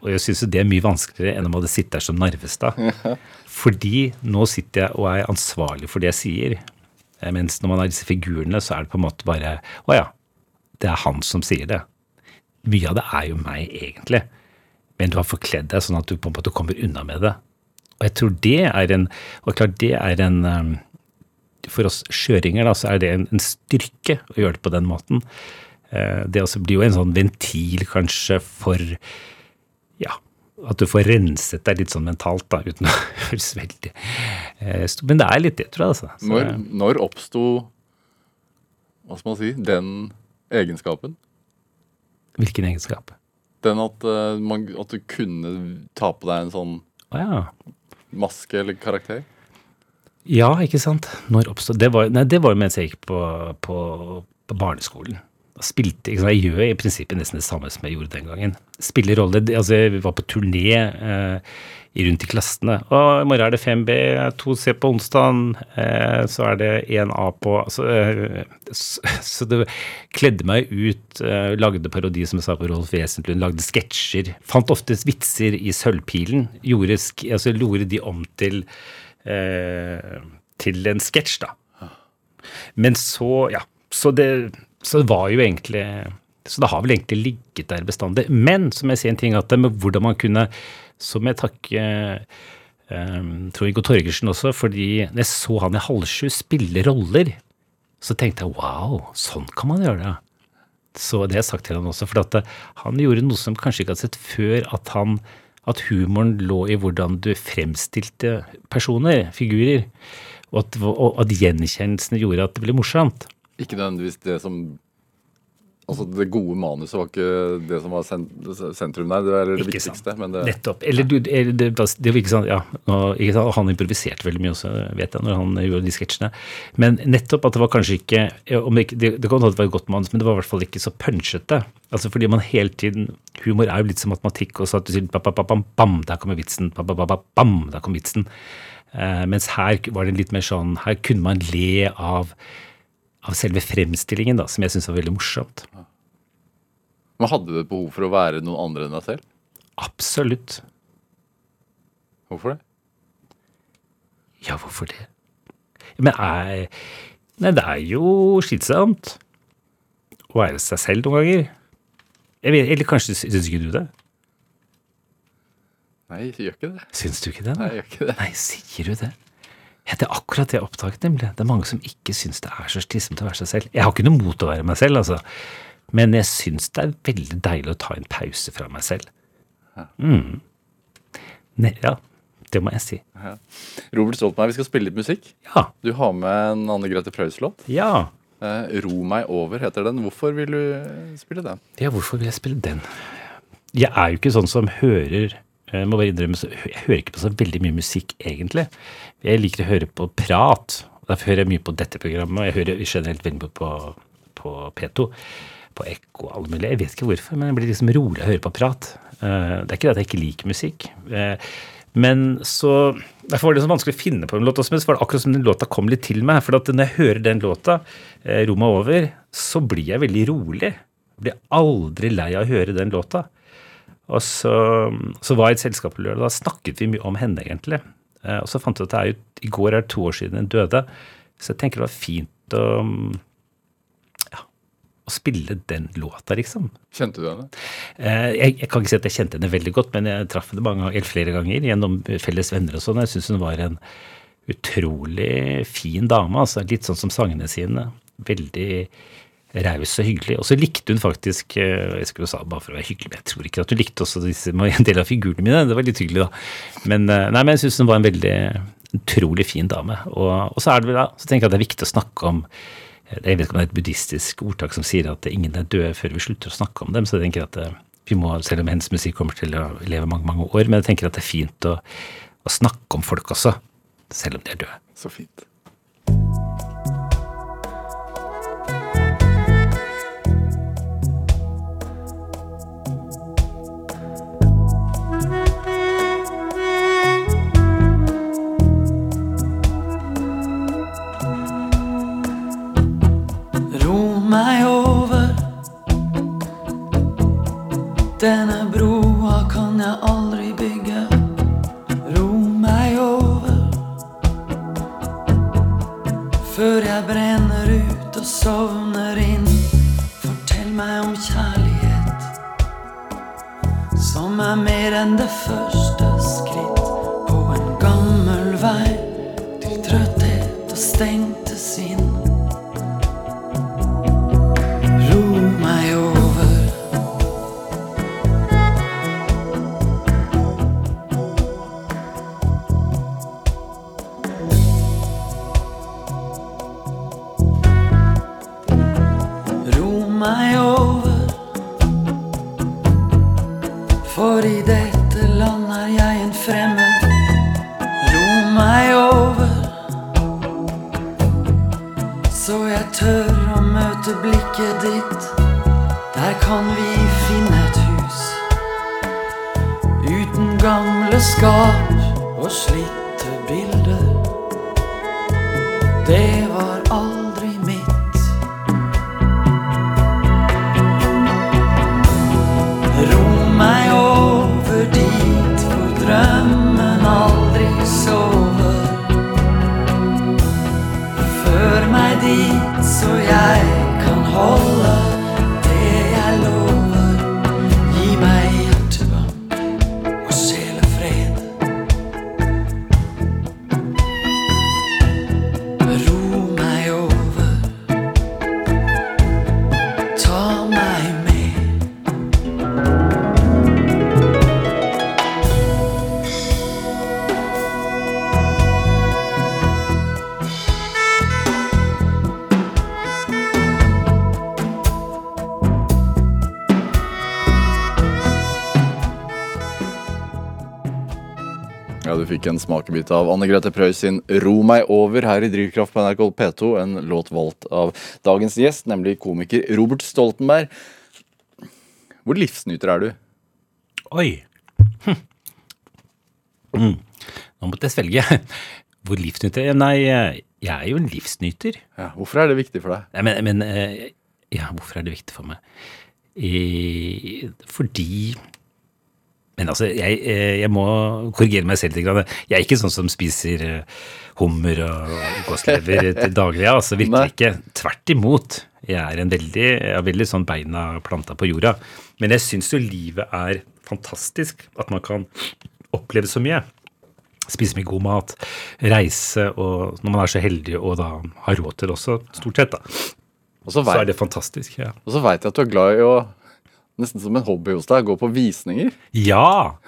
Og jeg syns det er mye vanskeligere enn om jeg hadde sittet der som Narvestad. Fordi nå sitter jeg og er ansvarlig for det jeg sier. Eh, Mens når man har disse figurene, så er det på en måte bare Å ja, det er han som sier det. Mye av det er jo meg, egentlig. Men du har forkledd deg sånn at du på en måte kommer unna med det. Og jeg tror det er en Og klart, det er en um, For oss skjøringer, da, så er det en, en styrke å gjøre det på den måten. Eh, Det også blir jo en sånn ventil, kanskje, for Ja, at du får renset deg litt sånn mentalt, da, uten å [LAUGHS] høres veldig eh. Men det er litt det, tror jeg, altså. Så, Når, når oppsto Hva skal man si den egenskapen? Hvilken egenskap? Den at, uh, man, at du kunne ta på deg en sånn ja. maske eller karakter? Ja, ikke sant. Når oppstod Det var, nei, det var jo mens jeg gikk på, på, på barneskolen. Spilte? Jeg gjør i prinsippet nesten det samme som jeg gjorde den gangen. Spiller rolle. Altså, jeg var på turné eh, rundt i klassene. Og i morgen er det 5B, 2C på onsdag, eh, så er det 1A på altså, eh, så, [LAUGHS] så det kledde meg ut, eh, lagde parodi, som jeg sa, på Rolf Wesenlund, lagde sketsjer. Fant ofte vitser i Sølvpilen. Gjorde, altså, gjorde de om til til en sketsj, da. Men så, ja. Så det, så det var jo egentlig Så det har vel egentlig ligget der bestandig. Men som jeg sier en ting at med hvordan man kunne Så må jeg takke um, Trond-Viggo Torgersen også, fordi når jeg så han i Halv sju spille roller, så tenkte jeg wow, sånn kan man gjøre det. Så det har jeg sagt til han også, for at han gjorde noe som kanskje ikke hadde sett før, at han at humoren lå i hvordan du fremstilte personer, figurer. Og at, og at gjenkjennelsene gjorde at det ble morsomt. Ikke nødvendigvis det som Altså Det gode manuset var ikke det som var sentrum der, det er det ikke viktigste. men Det, Nettopp. Eller du, det, det, det var ikke sånn, ja, ikke sant, Han improviserte veldig mye også, vet jeg, når han gjorde de sketsjene. Men nettopp at det var kanskje ikke om Det, det, det kan hende det var et godt manus, men det var i hvert fall ikke så punchete. Altså fordi man hele tiden Humor er jo litt som matematikk, og så at du sier bam, bam, bam, der kommer vitsen, bam, bam, bam, der kom vitsen. Uh, mens her var det litt mer sånn Her kunne man le av av selve fremstillingen, da, som jeg syns var veldig morsomt. Men Hadde du et behov for å være noen andre enn deg selv? Absolutt. Hvorfor det? Ja, hvorfor det? Men er Nei, det er jo slitsomt å være seg selv noen ganger. Vet, eller kanskje syns ikke du det? Nei, jeg gjør ikke det. Syns du ikke det? Nei, jeg gjør ikke det. Nei, sier du det? Ja, Det er akkurat det jeg oppdaget, nemlig. Det er mange som ikke syns det er så slitsomt å være seg selv. Jeg har ikke noe mot å være meg selv, altså. Men jeg syns det er veldig deilig å ta en pause fra meg selv. Mm. Ne, ja, det må jeg si. Ja. Robert Stoltenberg, vi skal spille litt musikk. Ja. Du har med en Anne Grete Preus-låt. Ja. Eh, Ro meg over heter den. Hvorfor vil du spille den? Ja, hvorfor vil jeg spille den? Jeg er jo ikke sånn som hører jeg må bare innrømme, jeg hører ikke på så veldig mye musikk, egentlig. Jeg liker å høre på prat. Derfor hører jeg mye på dette programmet, og jeg hører generelt veldig på, på P2 på ekko og alle mulige. Jeg vet ikke hvorfor, men jeg blir liksom rolig å høre på prat. Eh, det er ikke det at jeg ikke liker musikk. Eh, men så Derfor var det så vanskelig å finne på en låt. Også, men så var det akkurat som den låta kom litt til meg. For når jeg hører den låta, 'Roma over', så blir jeg veldig rolig. Jeg blir aldri lei av å høre den låta. Og så, så var jeg i et selskap på lørdag, da snakket vi mye om henne, egentlig. Og så fant jeg at det er jo, i går er det to år siden hun døde. Så jeg tenker det var fint å å spille den låta, liksom. Kjente du henne? Eh, jeg, jeg, kan ikke si at jeg kjente henne veldig godt, men jeg traff henne mange, eller flere ganger gjennom felles venner og sånn. Jeg syns hun var en utrolig fin dame. altså Litt sånn som sangene sine. Veldig raus og hyggelig. Og så likte hun faktisk eh, Jeg skulle sa bare for å være hyggelig, men jeg tror ikke at hun likte også disse, [LAUGHS] en del av figurene mine. Det var litt hyggelig, da. Men, eh, nei, men jeg syns hun var en veldig utrolig fin dame. Og, og så det vel da, så tenker jeg at det er viktig å snakke om jeg vet ikke om det er et buddhistisk ordtak som sier at ingen er døde før vi slutter å snakke om dem. Så jeg tenker at eh, vi må, selv om hennes musikk kommer til å leve mange mange år, men jeg tenker at det er fint å, å snakke om folk også, selv om de er døde. Så fint. Denne broa kan jeg aldri bygge. Ro meg over. Før jeg brenner ut og sovner inn. Fortell meg om kjærlighet. Som er mer enn det første skritt på en gammel vei til trøtthet og stengte sinn. En smakebit av Anne Grete Preus sin 'Ro meg over' her i Drivkraft på NRK P2. En låt valgt av dagens gjest, nemlig komiker Robert Stoltenberg. Hvor livsnyter er du? Oi. Hm. Mm. Nå måtte jeg svelge. Hvor livsnyter Nei, jeg er jo en livsnyter. Ja, hvorfor er det viktig for deg? Nei, men, men eh, Ja, hvorfor er det viktig for meg? Fordi Men altså, jeg, eh, jeg må korrigere meg selv litt. Jeg er ikke sånn som spiser eh, hummer og gåslever [LAUGHS] til daglig. Altså, virkelig ikke. Tvert imot. Jeg er en veldig, jeg veldig sånn beina planta på jorda. Men jeg syns jo livet er fantastisk. At man kan oppleve så mye. Spise mye god mat, reise, og når man er så heldig og da har råd til det også, stort sett, da, Og så så er det fantastisk. Ja. og så vet jeg at du er glad i å Nesten som en hobby hos deg, gå på visninger. ja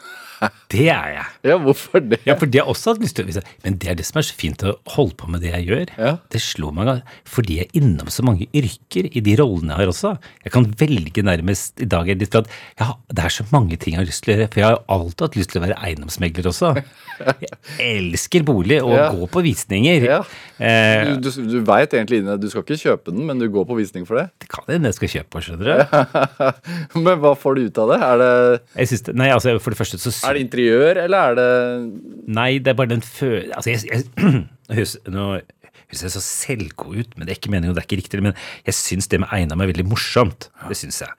det er jeg. Ja, hvorfor det? Ja, for det har jeg også hatt lyst til å vise. Men det er det som er så fint å holde på med det jeg gjør. Ja. Det slår meg fordi jeg er innom så mange yrker i de rollene jeg har også. Jeg kan velge nærmest i dag er litt for at ja, det er så mange ting jeg har lyst til å gjøre. For jeg har jo alltid hatt lyst til å være eiendomsmegler også. Jeg elsker bolig og Ja. gå på visninger. Ja. Eh, Du, du, du veit egentlig inne Du skal ikke kjøpe den, men du går på visning for det. det kan hende jeg skal kjøpe, skjønner du. [LAUGHS] Men hva får du ut av det? Er det, det, nei, altså For det første så er det interiør, eller er det Nei, det er bare den fø... Altså, jeg, jeg, [CLEARS THROAT] nå høres ser så selvgod ut, men det er ikke meningen, og det er ikke riktig. Men jeg syns det med Einar er veldig morsomt. Det syns jeg.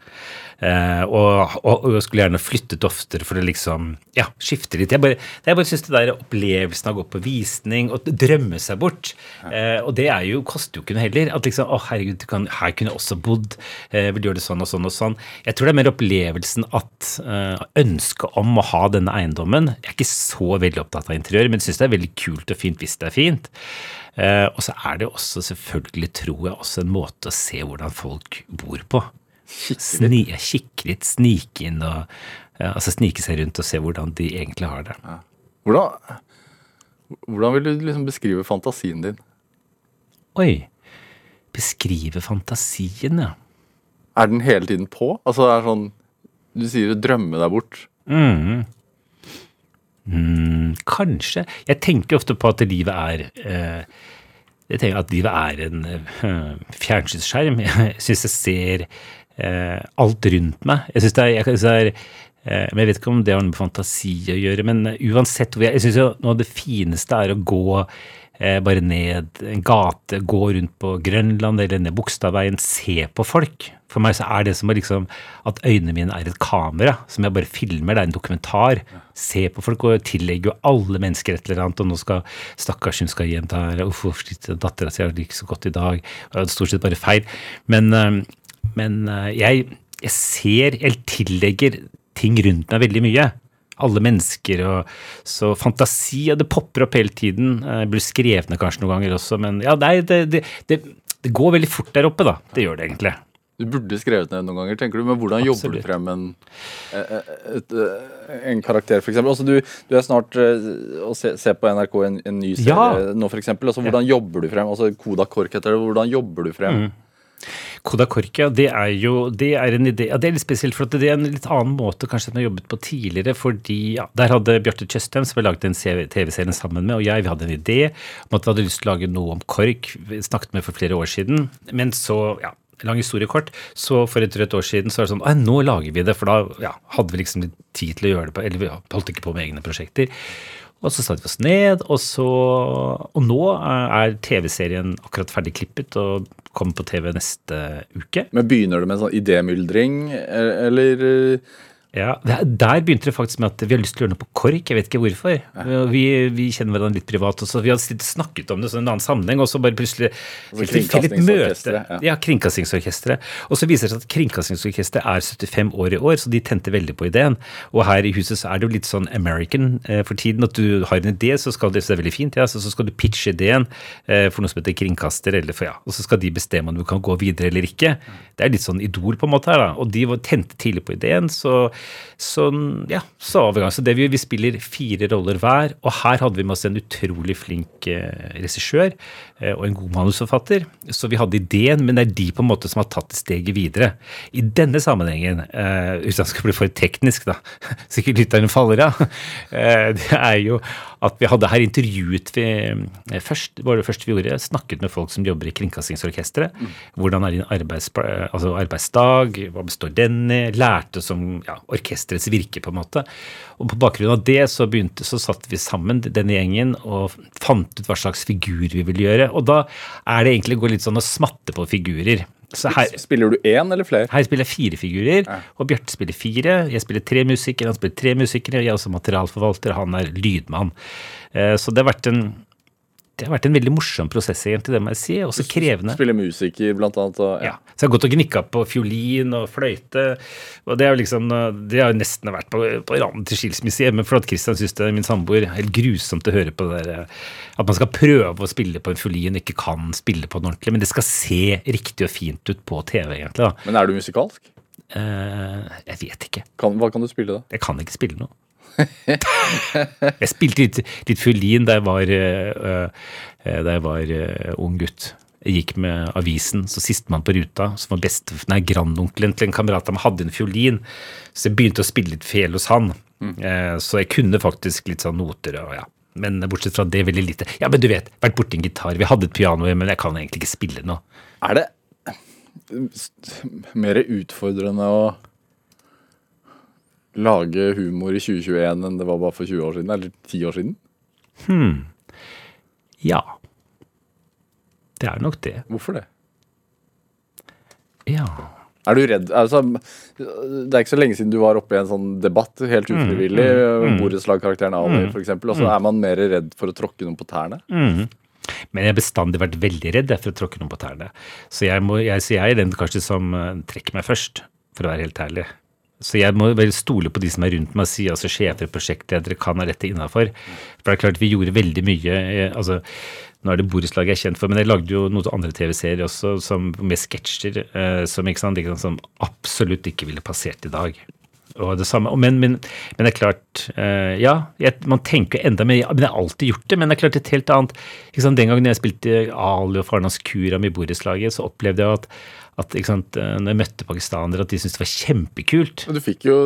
Eh, og, og, og jeg skulle gjerne flyttet oftere for å liksom ja, skifte litt. Jeg bare, jeg bare syns det der opplevelsen av å gå på visning og drømme seg bort, eh, og det er jo, koster jo ikke noe heller. At liksom, å herregud, du kan, her kunne jeg også bodd. Eh, vil gjøre det sånn og sånn og sånn. Jeg tror det er mer opplevelsen at eh, ønsket om å ha denne eiendommen Jeg er ikke så veldig opptatt av interiør, men syns det er veldig kult og fint hvis det er fint. Eh, og så er det også selvfølgelig, tror jeg, også en måte å se hvordan folk bor på. Sni, kikke litt, snike inn og ja, altså snike seg rundt og se hvordan de egentlig har det. Hvordan, hvordan vil du liksom beskrive fantasien din? Oi. Beskrive fantasien, ja. Er den hele tiden på? Altså det er sånn Du sier å drømme deg bort. Mm. Mm, kanskje. Jeg tenker ofte på at livet er eh, Jeg tenker at livet er en eh, fjernsynsskjerm. [LAUGHS] Jeg syns jeg ser eh, alt rundt meg. Jeg synes det er, jeg, det er eh, men jeg vet ikke om det har noe med fantasi å gjøre, men uansett hvor jeg, jeg synes jo noe av det fineste er å gå bare ned en gate, gå rundt på Grønland eller ned Bogstadveien, se på folk. For meg så er det som liksom, at øynene mine er et kamera som jeg bare filmer. Det er en dokumentar. Se på folk og tillegger jo alle mennesker et eller annet. Og nå skal stakkars hun skal hjem der. Uff, uff, dattera si har det ikke så godt i dag. Det er stort sett bare feil. Men, eh, men eh, jeg, jeg ser, eller tillegger ting rundt meg veldig mye. Alle mennesker og Så fantasi, og det popper opp hele tiden. Det Blir skrevne kanskje noen ganger også, men ja, nei, det, det, det, det går veldig fort der oppe, da. Det gjør det egentlig. Du burde skrevet ned noen ganger, tenker du. Men hvordan jobber du frem en, et, et, en karakter, f.eks.? Altså, du, du er snart og å se, på NRK en, en ny serie Ja. nå, f.eks. Altså, hvordan jobber du frem? Altså, Koda Kork heter det. Hvordan jobber du frem? Koda Korkia, det er jo det er en idé, ja, det er litt spesielt, for at det er en litt annen måte kanskje enn jeg har jobbet på tidligere. fordi ja, Der hadde Bjarte Tjøstheim, som vi laget en TV-serie sammen med, og jeg, vi hadde en idé om at vi hadde lyst til å lage noe om KORK. Vi snakket med for flere år siden. Men så, ja, lang historie kort, så for et rødt år siden så var det sånn «Å, Nå lager vi det, for da ja, hadde vi liksom litt tid til å gjøre det på, eller vi holdt ikke på med egne prosjekter. Og så satte vi oss ned, og så Og nå er TV-serien akkurat ferdig klippet og kommer på TV neste uke. Men Begynner du med en sånn idémyldring, e- eller eh, Ja, Der begynte det faktisk med at vi har lyst til å gjøre noe på KORK. Jeg vet ikke hvorfor. Vi, vi kjenner hverandre litt privat også. Vi hadde snakket om det sånn i en annen sammenheng, og så bare plutselig Altså fikk vi et møte. Ja. Ja. Og så viser det seg at Kringkastingsorkesteret er 75 år i år, så de tente veldig på ideen. Og her i huset så er det jo litt sånn American eh, for tiden. At du har en idé, så skal det, så det er veldig fint, ja, så, så skal du pitche ideen eh, for noe som heter kringkaster, eller for ja, og så skal de bestemme om du kan gå videre eller ikke. Det er litt sånn idol på en måte her, da. Og de var tente tidlig på ideen, så, så ja, så overgang. Så det vi, vi spiller fire roller hver, og her hadde vi med oss en utrolig flink eh, regissør eh, og en god manusforfatter. Så vi hadde ideen, men det er de på en måte som har tatt steget videre. I denne sammenhengen, eh, at det skal bli for teknisk, da, [LAUGHS] sikkert lytterne faller av, ja. [LAUGHS] det er jo at vi hadde her intervjuet vi eh, først, var det første vi gjorde, snakket med folk som jobber i Kringkastingsorkesteret. Hvordan er din arbeids, altså arbeidsdag, hva består den i? Lærte som ja, orkesterets virke, på en måte. Og på bakgrunn av det så begynte, så satte vi sammen denne gjengen og fant ut hva slags figur vi ville gjøre. Og da er det egentlig å gå litt sånn å smatte på figurer. Så her, Spiller du én eller flere? her spiller jeg fire figurer, og Bjarte spiller fire. Jeg spiller tre musikere, han spiller tre musikere. Jeg er også materialforvalter, han er lydmann. Eh, Så det har vært en det har vært en veldig morsom prosess, egentlig, det må jeg si. Også krevende. Spille musiker, blant annet. Og, Ja. Så jeg har gått og gnikka på fiolin og fløyte. Og det er jo liksom, det har jo nesten vært på, på randen til skilsmisse hjemme. For at Christian syns det, min samboer, er helt grusomt å høre på det der At man skal prøve å spille på en fiolin ikke kan spille på den ordentlig. Men det skal se riktig og fint ut på TV, egentlig. da. Men er du musikalsk? Eh, jeg vet ikke. Kan, hva kan du spille, da? Jeg kan ikke spille noe. [LAUGHS] jeg spilte litt, litt fiolin da jeg var, eh, eh, da jeg var eh, ung gutt. Jeg gikk med avisen, så sistemann på ruta, som var best, nei, grandonkelen til en kamerat av meg, hadde en fiolin. Så jeg begynte å spille litt fel hos han. Eh, så jeg kunne faktisk litt sånn noter og ja. Men bortsett fra det, veldig lite. Ja, men du vet, vært borti en gitar. Vi hadde et piano, men jeg kan egentlig ikke spille noe. Er det mer utfordrende å lage humor i 2021 enn det var bare for 20 år siden? Eller 10 år siden? Hmm. Ja. Det er nok det. Hvorfor det? Ja. Er du redd altså, Det er ikke så lenge siden du var oppe i en sånn debatt, helt ufrivillig. Mm, Borettslagkarakteren Ali, for eksempel. Og så er man mer redd for å tråkke noen på tærne. Men jeg har bestandig vært veldig redd for å tråkke noen på tærne. Så jeg, må, jeg, så jeg er den kanskje som eh, trekker meg først, for å være helt ærlig. Så jeg må vel stole på de som er rundt meg, si altså sjefer, prosjektledere kan ha dette innafor. For det er klart, vi gjorde veldig mye. eh, altså nå er det borettslaget jeg er kjent for, men jeg lagde jo noen andre TV-serier også som, med sketsjer eh, som, som absolutt ikke ville passert i dag. Og det samme, men, men, men det er klart uh, Ja, jeg, man tenker enda mer Men jeg har alltid gjort det. Men det er klart et helt annet sant, Den gangen jeg spilte Ali og Faren hans Kuram i borettslaget, så opplevde jeg at, at sant, eh, når jeg møtte pakistanere, at de syntes det var kjempekult. Men du fikk jo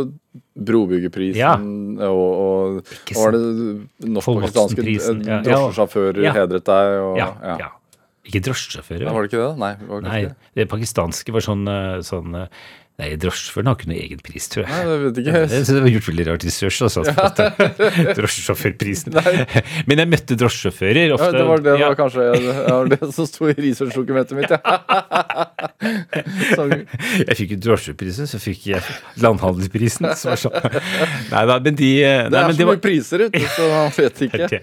Brobyggerprisen Ja. og, og og var det norsk-pakistanske Watson-prisen, ja. drosjesjåfører Ja. hedret deg? Og, Ja, ja. Ikke drosjesjåfører. Var det ikke det? Nei. det Var Nei, det. det pakistanske var sånn, eh, sånn eh, Nei, drosjesjåføren har ikke noe egen pris, tror jeg. Nei, det vet ikke. [LAUGHS] Det det var gjort veldig rart research. Altså, Ja. [LAUGHS] Drosjesjåførprisen. [LAUGHS] Men jeg møtte drosjesjåfører Ja, det var det ja, var kanskje jeg, det var det som sto i researchdokumentet mitt, ja. Jeg fikk jo drosjeprisen, så fikk jeg landhandelsprisen. som var sånn. Nei da, men de Det er så var- mye priser ute, så man vet ikke.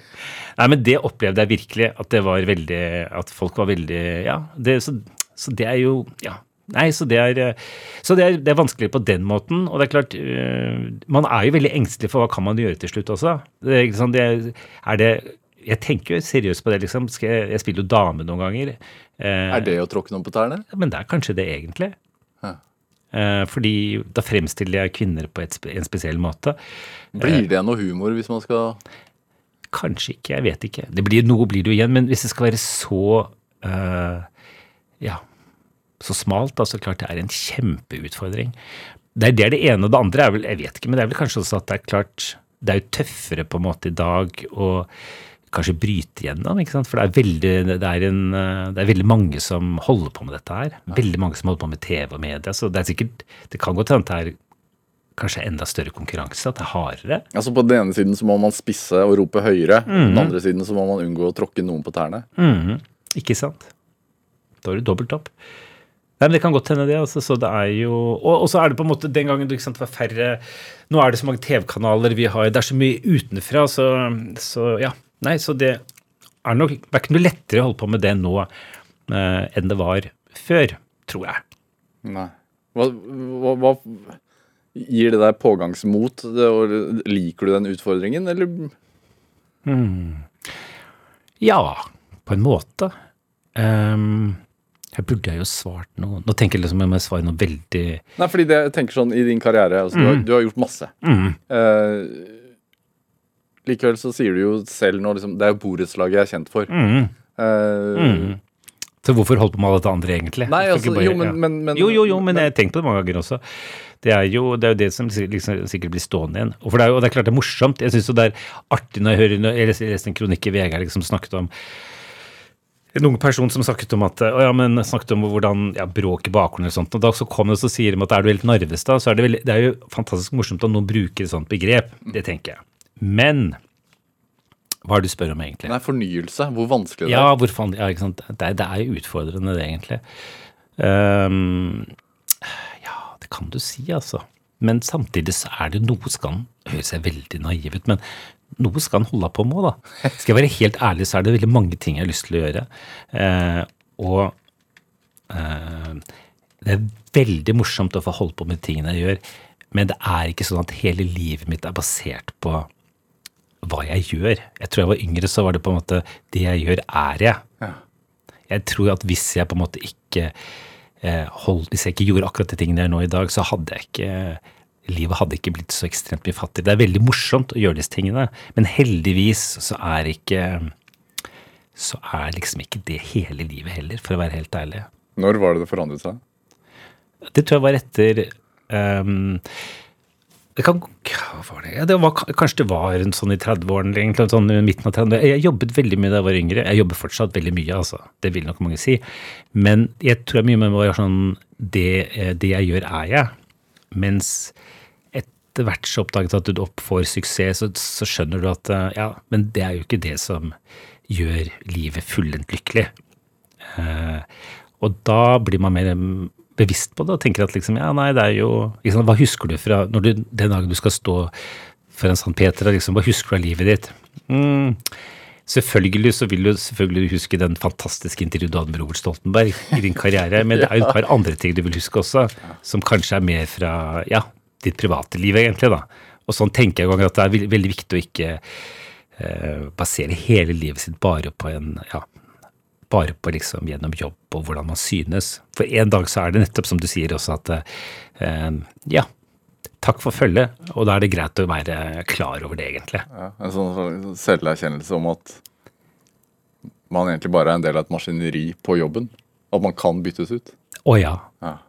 Nei, men det opplevde jeg virkelig. At det var veldig At folk var veldig Ja. Det, så, så det er jo Ja. Nei, så det er eh, Så det er, det er vanskelig på den måten. Og det er klart øh, Man er jo veldig engstelig for hva kan man gjøre til slutt også. Det er, sånn, det er, det Jeg tenker jo seriøst på det, liksom. Skal jeg, jeg spiller jo dame noen ganger. Eh, Er det å tråkke noen på tærne? Men det er kanskje det, egentlig. Ja. Eh, fordi da fremstiller jeg kvinner på et, en spesiell måte. Blir det noe humor hvis man skal Kanskje ikke, jeg vet ikke. Det blir, noe blir det jo igjen, men hvis det skal være så øh, ja, så smalt, da, så klart det er en kjempeutfordring. Det er, det er det ene, og det andre er vel, jeg vet ikke, men det er vel kanskje også at det er klart Det er jo tøffere på en måte i dag å kanskje bryte gjennom, ikke sant? For det er veldig, det er en, øh, det er veldig mange som holder på med dette her. Veldig mange som holder på med TV og media, så det er sikkert Det kan godt hende det er kanskje enda større konkurranse, at det er hardere. Altså På den ene siden så må man spisse og rope høyere. På den andre siden så må man unngå å tråkke noen på tærne. Mhm, Ikke sant? Da er det dobbelt opp. Nei, men Det kan godt hende, det. altså, så det er jo, og, og så er det på en måte den gangen det ikke sant, var færre Nå er det så mange TV-kanaler vi har, det er så mye utenfra, så, så ja. Nei, så det er nok det er ikke noe lettere å holde på med det nå eh, enn det var før, tror jeg. Nei. Hva, hva, hva Gir det deg pågangsmot? Det, og liker du den utfordringen, eller Ja, på en måte. Ehm, her burde jeg jo svart noe Nå tenker jeg liksom jeg må svare noe veldig Nei, fordi det, jeg tenker sånn i din karriere altså, du, har, du har gjort masse. Eh, likevel så sier du jo selv nå liksom, Det er jo borettslaget jeg er kjent for. Mm. Eh, Så hvorfor holde på med alt dette andre, egentlig? Nei, altså, bare- jo, men- men- men- jo, jo, jo, men jeg har tenkt på det mange ganger også. Det er jo det, er jo det som liksom, sikkert blir stående igjen. Og, det er jo, og det er klart det er morsomt. Jeg syns det er artig når jeg hører jeg leste- en kronikk i VG liksom snakket om en ung person som snakket om at ja, men snakket om hvordan ja, bråk i bakgrunnen og sånt. Og da så kom det og så sier de at er du helt Narvestad, så er det, veldig, det er jo fantastisk morsomt at noen bruker et sånt begrep. Det tenker jeg. Men hva er det du spør om, egentlig? Nei, fornyelse. Hvor vanskelig det Ja, er. hvor fan, ja, ikke sant? Det, det er jo utfordrende, det, egentlig. Um, ja, det kan du si, altså. Men samtidig så er det noe han Høres jeg veldig naiv ut, men noe skal han holde på med, da. Skal jeg være helt ærlig, så er det veldig mange ting jeg har lyst til å gjøre. Eh, og eh, det er veldig morsomt å få holde på med tingene jeg gjør, men det er ikke sånn at hele livet mitt er basert på hva jeg gjør. Jeg tror jeg var yngre, så var det på en måte det jeg gjør, er jeg. Jeg tror at hvis jeg på en måte ikke eh, holdt, Hvis jeg ikke gjorde akkurat de tingene jeg gjør nå i dag, så hadde jeg ikke Livet hadde ikke blitt så ekstremt mye fattigere. Det er veldig morsomt å gjøre disse tingene, men heldigvis så er ikke Så er liksom ikke det hele livet heller, for å være helt ærlig. Når var det det forandret seg? Det tror jeg var etter um, det kan, var det? Ja, det var, kanskje det var en sånn i 30-årene, egentlig, sånn i midten av 30 Jeg jobbet veldig mye da jeg var yngre. Jeg jobber fortsatt veldig mye, altså. Det vil nok mange si. Men jeg tror mye med var sånn det, eh, det jeg gjør, er jeg. Mens etter hvert så oppdaget at du oppfår suksess, så, så skjønner du at eh, ja, men det er jo ikke det som gjør livet fullendt lykkelig. Eh, og da blir man mer bevisst på det og tenker at liksom, ja, nei, det er jo liksom, Hva husker du fra når du, den dagen du skal stå for en sånn Peter, liksom, hva husker du av livet ditt? Mm, selvfølgelig så vil du selvfølgelig huske den fantastiske intervjuet du hadde med Robert Stoltenberg i din karriere, men det er jo et par andre ting du vil huske også, som kanskje er mer fra ja, ditt private liv, egentlig. da. Og sånn tenker jeg ganger at det er veldig, viktig å ikke eh, basere hele livet sitt bare på en ja, bare på liksom gjennom jobb og hvordan man synes. For en dag så er det nettopp som du sier også at eh, ja, takk for følget, og da er det greit å være klar over det, egentlig. Ja, en sånn selverkjennelse om at man egentlig bare er en del av et maskineri på jobben. At man kan byttes ut. Å ja.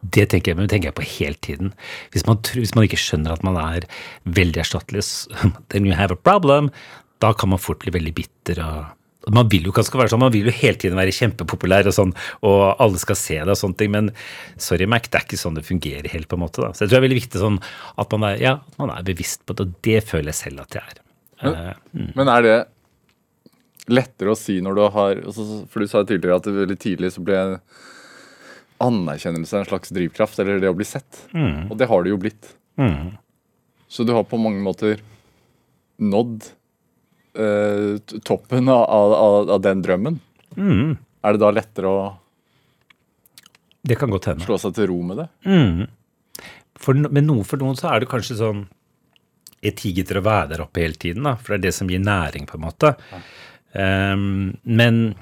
Det tenker jeg, men det tenker jeg på hele tiden. Hvis man, hvis man ikke skjønner at man er veldig erstattelig, [LAUGHS] then you have a problem, da kan man fort bli veldig bitter. og man vil jo ikke skal være sånn, man vil jo hele tiden være kjempepopulær, og sånn, og alle skal se det og sånne ting, men sorry, Mac, det er ikke sånn det fungerer helt, på en måte. da. Så jeg tror det er veldig viktig sånn at man er, ja, man er bevisst på det, og det føler jeg selv at jeg er. Eh, Men er det lettere å si når du har altså, For du sa tidligere at det veldig tidlig så ble anerkjennelse er en slags drivkraft, eller det å bli sett. Og det har det jo blitt. mm. Så du har på mange måter nådd eh, toppen av, av, av den drømmen. Mm. Er det da lettere å Det kan godt hende. slå seg til ro med det? Mm. For, men noe for noen så er det kanskje sånn etikk til å være der oppe hele tiden, da, for det er det som gir næring, på en måte. Um, men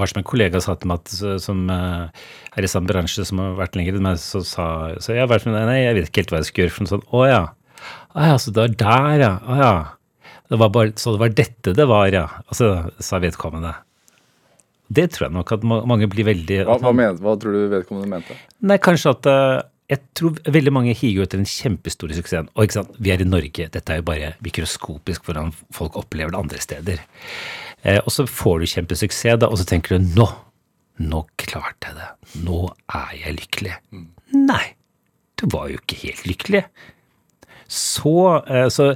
var som en kollega sa til meg, at, som uh, er i samme bransje, som har vært lenger enn meg, så sa så jeg vært med deg, nei, jeg vet ikke helt hva jeg skal gjøre for noe sånt. Å ja. Å ja, så det var der, ja. Å ja. Det var bare, så det var dette det var, ja. Altså, sa vedkommende. Det tror jeg nok at mange blir veldig Hva, hva, men, hva tror du vedkommende mente? Nei, kanskje at eh, Jeg tror veldig mange higer etter den kjempestore suksessen. Og ikke sant, vi er i Norge, dette er jo bare mikroskopisk hvordan folk opplever det andre steder. Eh, og så får du kjempesuksess, da, og så tenker du nå, nå klarte jeg det. Nå er jeg lykkelig. Nei, du var jo ikke helt lykkelig. Så, eh, så,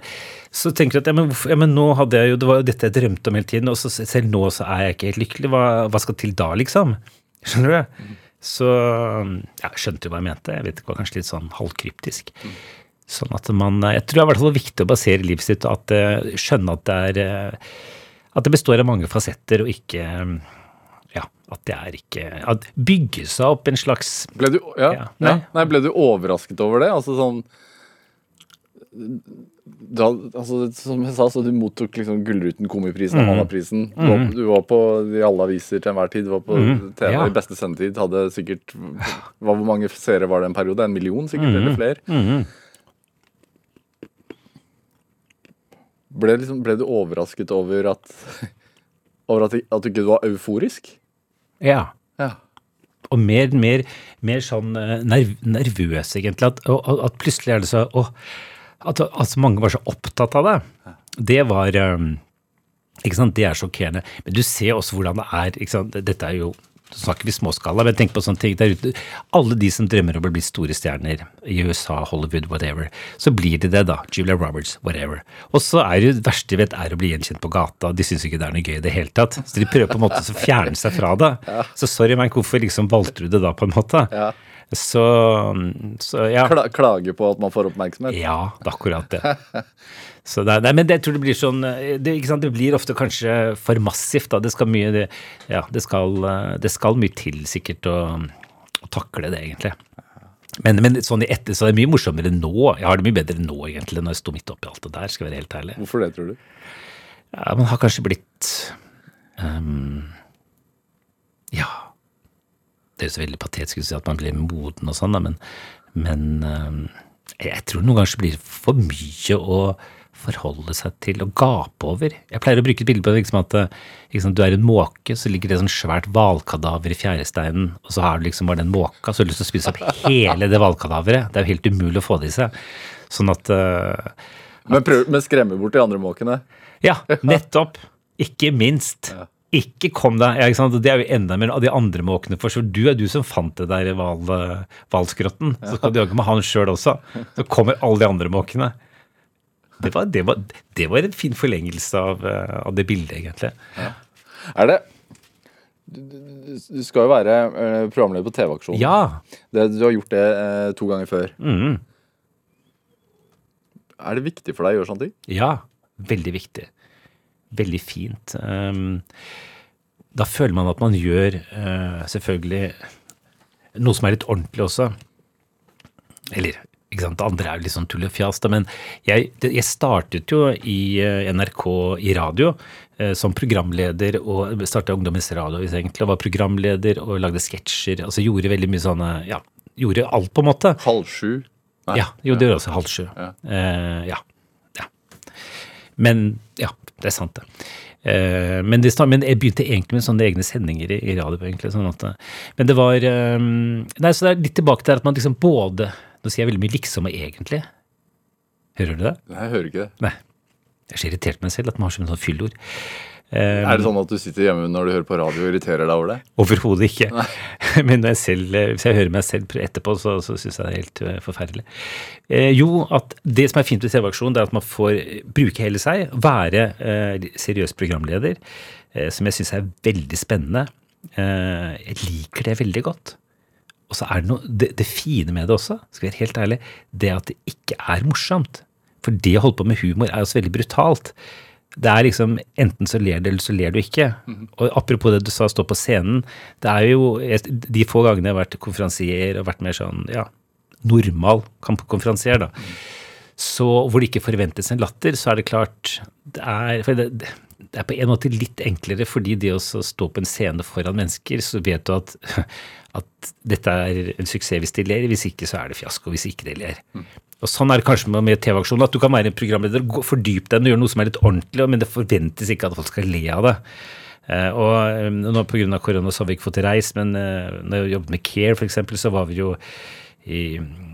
så tenker du at ja men, ja, men nå hadde jeg jo, det var jo dette jeg drømte om hele tiden, og så selv nå så er jeg ikke helt lykkelig. Hva, hva skal til da, liksom? [LAUGHS] Skjønner du? Så ja, skjønte jo hva jeg mente. Jeg vet ikke, var kanskje litt sånn halvkryptisk. Sånn at man, Jeg tror det er i viktig å basere livet sitt at, eh, skjønne at det er eh, at det består av mange fasetter, og ikke ja, at det er ikke at Bygge seg opp en slags Ble du, ja, Ja, nei. Ja. Nei, ble du overrasket over det? Altså sånn da, altså, Som jeg sa, så du mottok liksom Gullruten, Komiprisen, og mm. Mannaprisen. Du, var- du var på i alle aviser til enhver tid. Du var på TV Mhm. Ja. i beste sendetid. Hadde sikkert hva, Hvor mange seere var det en periode? En million, sikkert? Mm. Eller flere? Ble, liksom, ble du overrasket over at [LAUGHS] over at, at du ikke var euforisk? Ja. Ja. Og mer, mer, mer sånn eh, nerv, nervøs, egentlig. At, og- at plutselig er det så å, at, at mange var så opptatt av det. Det var eh, ikke sant, Det er sjokkerende. Men du ser også hvordan det er. Dette er jo så snakker vi småskala, men tenk på sånne ting der ute. Alle de som drømmer om å bli store stjerner i USA, Hollywood, whatever, så blir de det, da. Julia Roberts, whatever. Og så er det verste de vet, er å bli gjenkjent på gata. De syns ikke det er noe gøy i det hele tatt. Så de prøver på en måte å fjerne seg fra det. Så sorry, men hvorfor liksom valgte du det da, på en måte? Ja. Så, så ja. Kla klage på at man får oppmerksomhet. Ja, det er akkurat det. [LAUGHS] Så det, er- nei, men det, jeg tror det blir sånn eh, det, sant, det blir ofte kanskje for massivt. da, Det skal mye det, ja, det skal, eh, det skal mye til sikkert å, å takle det, egentlig. Men, men sånn i etter, så er det mye morsommere nå. Jeg har det mye bedre nå egentlig når jeg sto midt oppi alt det der. skal jeg være helt ærlig. Hvorfor det, tror du? Ja, Man har kanskje blitt um, Ja. Det høres veldig patetisk ut å si at man blir moden og sånn, men, men um, jeg tror noen ganger så blir det for mye å forholde seg til og gape over. Jeg pleier å bruke et bilde på det, liksom at liksom, du er en måke, så ligger det sånn svært hvalkadaver i fjæresteinen, og så har du liksom bare den måka, så har du lyst til å spise opp hele det hvalkadaveret. Det er jo helt umulig å få det i seg. Sånn at at Men, prøv, men skremme bort de andre måkene. ja, nettopp. Ikke minst. Ikke kom deg ja? Det er jo enda mer av de andre måkene. For så du er du som fant det der i hvalskrotten. Så skal du jaggu med han sjøl også. Så kommer alle de andre måkene. Det var, det var, det var en fin forlengelse av, eh, av det bildet, egentlig. Er det Du, skal jo være eh, programleder på TV-aksjonen. Ja. Det, du har gjort det eh, to ganger før. Mm, Er det viktig for deg å gjøre sånne ting? ja. Veldig viktig. Veldig fint. Um, da føler man at man gjør selvfølgelig noe som er litt ordentlig også. Eller ikke sant, det andre er jo litt sånn tull og fjas, men jeg, jeg startet jo i eh, NRK i radio eh, som programleder, og starta Ungdommens Radio egentlig, og var programleder og lagde sketsjer. altså Gjorde veldig mye sånne Ja, gjorde alt, på en måte. Halv sju? Nei. Ja, jo, det gjør også halv sju. Ja. Uh, ja. ja. Men ja, det er sant, det. Eh, men, det, men jeg begynte egentlig med sånne egne sendinger i, i radio. egentlig, sånn at, eh, Men det var eh, Nei, så det er litt tilbake til at man liksom både Nå sier jeg veldig mye liksom og egentlig. Hører du det? Nei, jeg hører ikke det. Nei. Jeg er så irritert med meg selv at man har så mye sånn fyllord. Um, Er det sånn at du sitter hjemme når du hører på radio og irriterer deg over det? Overhodet ikke. [LAUGHS] Men når jeg selv, hvis jeg hører meg selv etterpå, så, så syns jeg det er helt eh, forferdelig. Eh, jo, at det som er fint ved TV-aksjonen, det er at man får bruke hele seg, være eh, seriøs programleder, eh, som jeg syns er veldig spennende. Eh, jeg liker det veldig godt. Og så er det noe, det, det fine med det også, skal jeg være helt ærlig, det at det ikke er morsomt. For det å holde på med humor er også veldig brutalt. Det er liksom enten så ler du, eller så ler du ikke. Og apropos det du sa, stå på scenen. Det er jo De få gangene jeg har vært konferansier og vært mer sånn, ja, normal konferansier, da. Så hvor det ikke forventes en latter, så er det klart Det er, for det, det er på en måte litt enklere, fordi det å stå på en scene foran mennesker, så vet du at, [LAUGHS] at dette er en suksess hvis de ler, hvis ikke så er det fiasko hvis ikke de ler. Og Sånn er det kanskje med, TV-aksjonen, at du kan være en programleder, og fordype deg og gjøre noe som er litt ordentlig, men det forventes ikke at folk skal le av det. Eh, og eh, nå Pga. korona så har vi ikke fått reist, men eh, når jeg jobbet med Care f.eks., så var vi jo i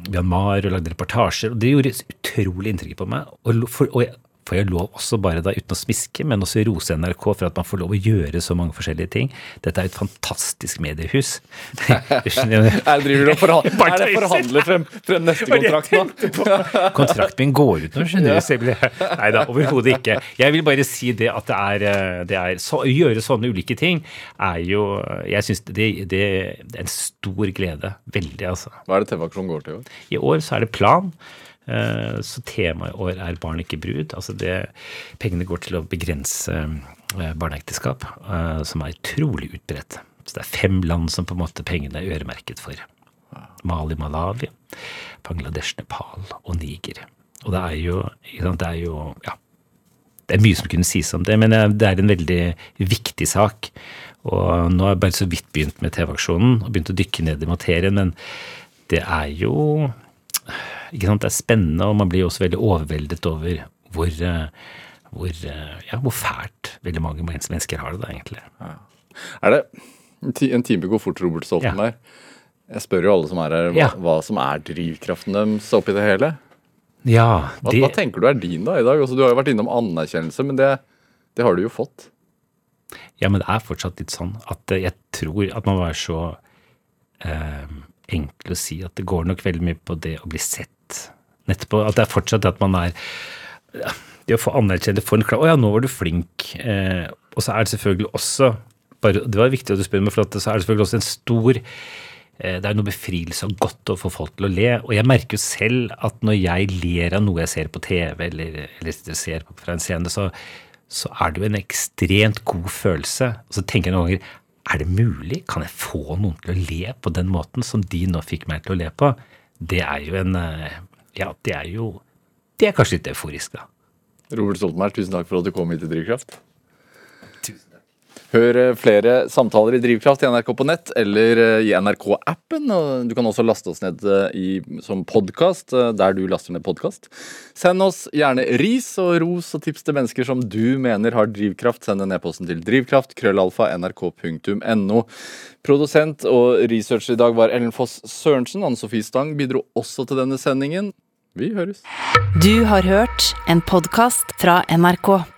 Myanmar og lagde reportasjer. og Det gjorde utrolig inntrykk på meg. Og, for, og jeg, får jeg lov også bare da, uten å smiske, men også rose NRK for at man får lov å gjøre så mange forskjellige ting. Dette er et fantastisk mediehus. [LAUGHS] Er, driver du og forhandler, [LAUGHS] er forhandler frem, frem neste kontrakt nå? [LAUGHS] Kontrakten min går ut nå, skjønner du. Nei da, overhodet ikke. Jeg vil bare si det at det er, eh, det er så, Å gjøre sånne ulike ting er jo Jeg syns det, det, det er en stor glede. Veldig, altså. Hva er det TV-aksjonen går til i år? I år så er det plan. Eh, Så temaet i år er barn, ikke brud. Altså det, pengene går til å begrense eh, barneekteskap, eh, som er utrolig utbredt. Så det er fem land som på en måte pengene er øremerket for. Mali, Malawi, Bangladesh, Nepal og Niger. Og det er jo, sant, det er jo ja, det er mye som kunne sies om det, men det er en veldig viktig sak. Og nå har jeg bare så vidt begynt med TV-aksjonen og begynt å dykke ned i materien, men det er jo ikke sant, Det er spennende, og man blir også veldig overveldet over hvor, eh, hvor, eh, ja, hvor fælt veldig mange mennesker har det da, egentlig. Er det En ti- En time går fort, Robert Stolten Stoltenberg. Jeg spør jo alle som er her, hva, Ja. hva som er drivkraften deres oppi det hele. Ja, Hva, det, hva tenker du er din da i dag? Altså, du har jo vært innom anerkjennelse, men det, det har du jo fått. ja, men det er fortsatt litt sånn at eh, jeg tror at man må være så eh, enkel å si at det går nok veldig mye på det å bli sett. Nettopp at det er fortsatt at man er Det å få anerkjennelse, for en klar 'Å ja, nå var du flink'. Eh, og så er det selvfølgelig også bare, Det var viktig at du spør meg, for at så er det selvfølgelig også en stor eh, det er noe befrielse og godt å få folk til å le. Og jeg merker jo selv at når jeg ler av noe jeg ser på TV, eller, eller ser på fra en scene, så, så er det jo en ekstremt god følelse. Og så tenker jeg noen ganger er det mulig? Kan jeg få noen til å le på den måten som de nå fikk meg til å le på? Det er jo en eh, Ja, det er jo Det er kanskje litt euforisk, da. Robert Stoltenberg, tusen takk for at du kom hit til Drivkraft. Hør eh, flere samtaler i Drivkraft i NRK på nett eller eh, i NRK-appen. Du kan også laste oss ned eh, i, som podkast der du laster ned podkast. Send oss gjerne ris og ros og tips til mennesker som du mener har drivkraft. Send en e-posten til drivkraft, krøllalfa, nrk.no. Produsent og researcher i dag var Ellen Foss Sørensen. Anne Sofie Stang bidro også til denne sendingen. Vi høres. Du har hørt en podkast fra NRK.